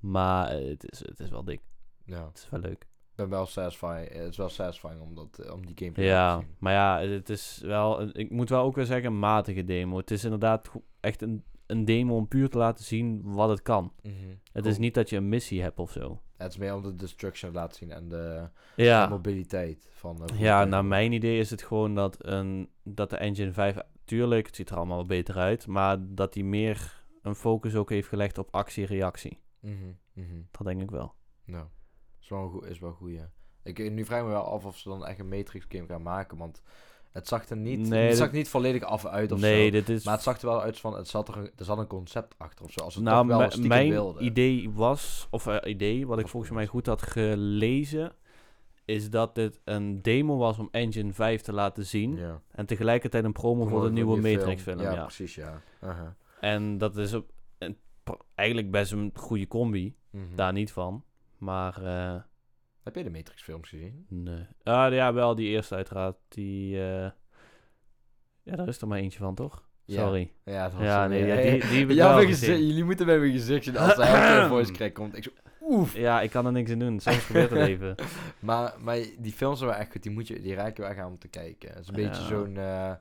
Maar eh, het, is, het is wel dik. Ja. Het is wel leuk. Ben wel satisfying. Het is wel satisfying om, dat, eh, om die gameplay Ja, te zien. maar ja, het is wel, ik moet wel ook weer zeggen, een matige demo. Het is inderdaad echt een, een demo om puur te laten zien wat het kan. Mhm. Het Cool. is niet dat je een missie hebt of zo. Het is meer om de destruction te laten zien en de, Ja, de mobiliteit van... eh, ja naar mijn idee is het gewoon dat, een, dat de Engine 5, tuurlijk, het ziet er allemaal beter uit, maar dat die meer een focus ook heeft gelegd op actie-reactie. Mhm, mhm. Dat denk ik wel. Nou, is wel, een goe- is wel een goeie. Ik, eh, nu vraag ik me wel af of ze dan echt een Matrix game gaan maken, want het zag er niet, Nee, het dit- zag niet volledig af uit of nee, zo. dit is... Maar het zag er wel uit van, het zat er, een, er zat een concept achter of zo. Als het nou, toch wel stiekem mijn wilde. idee was, of eh, idee, wat ik Of volgens goed. mij goed had gelezen, is dat dit een demo was om Engine 5 te laten zien. En tegelijkertijd een promo voor de nieuwe Matrix film. Ja, Ja, precies, ja. Aha. En dat is op, eigenlijk best een goede combi. Mhm. Daar niet van. Maar eh, Heb je de Matrix films gezien? nee. Ah, ja, wel die eerste uiteraard. Die, eh, ja, daar is er maar eentje van, toch? Ja. Sorry. Ja, dat was Ja, zo- nee, ja, die, die heb ik wel gezien. jullie moeten bij mijn gezicht zien als hij een voice crack komt. Ik zo, oef. Ja, ik kan er niks aan doen. Soms gebeurt het even. Maar, maar die films zijn wel echt goed. Die, moet je, die raak je wel aan om te kijken. Het is een beetje Ja. zo'n... eh,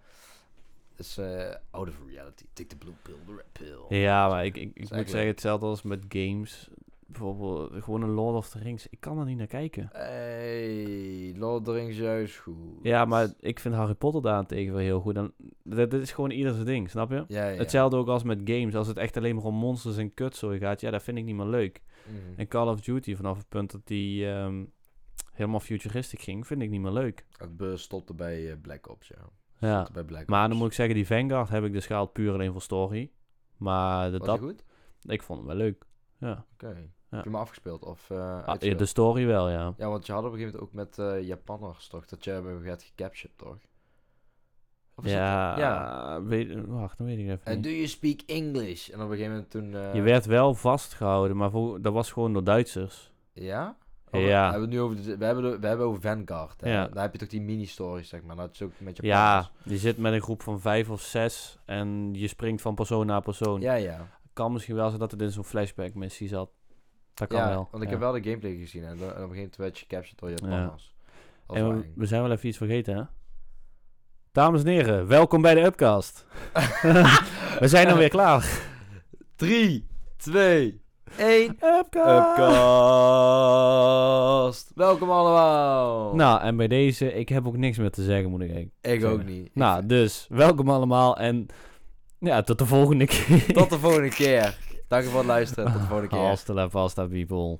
het is eh, out of reality. Take the blue pill, the red pill. Ja, maar ik, ik, ik moet eigenlijk zeggen, hetzelfde als met games. Bijvoorbeeld gewoon een Lord of the Rings. Ik kan er niet naar kijken. Hey, Lord of the Rings juist goed. Ja, maar ik vind Harry Potter daarentegen wel heel goed. En dit, dit is gewoon ieder zijn ding, snap je? Ja, ja. Hetzelfde ook als met games. Als het echt alleen maar om monsters en kutzooi gaat, ja, dat vind ik niet meer leuk. Mhm. En Call of Duty, vanaf het punt dat die ehm, helemaal futuristisch ging, vind ik niet meer leuk. Be- stopte bij eh, Black Ops, ja. Ja. Bij Black Maar Ops. dan moet ik zeggen, die Vanguard heb ik dus gehaald puur alleen voor story. Maar de, Was dat, goed? ik vond hem wel leuk. Ja. Oké. Heb je hem afgespeeld? Of, eh, Ah, de story wel, ja. Ja, want je had op een gegeven moment ook met eh Japanners toch, dat je hem had gecaptured, toch? Ja, ja. Weet, wacht, dan weet ik even En do you speak English? En op een gegeven moment toen... eh, Je werd wel vastgehouden, maar voor, dat was gewoon door Duitsers. Ja? Over- Ja. We hebben nu over, de- we hebben, de- we hebben over Vanguard. hè. Ja. Daar heb je toch die mini-stories, zeg maar. Dat is ook met je Ja, je zit met een groep van vijf of zes en je springt van persoon naar persoon. Ja, ja. Kan misschien wel zijn dat het in zo'n flashback missie zat. Dat kan ja, wel. want ik heb wel de gameplay gezien en, en op een gegeven moment werd je captured door En we, we zijn wel even iets vergeten, hè? Dames en heren, welkom bij de Upcast. we zijn alweer klaar. 3, 2, 1. Upcast! Upcast. Welkom allemaal. Nou, en bij deze, ik heb ook niks meer te zeggen, moet ik eigenlijk ik ook niet. Nou, dus, welkom allemaal en ja, tot de volgende keer. Tot de volgende keer. Dank je voor het luisteren. Tot de volgende keer. Hasta la pasta, people.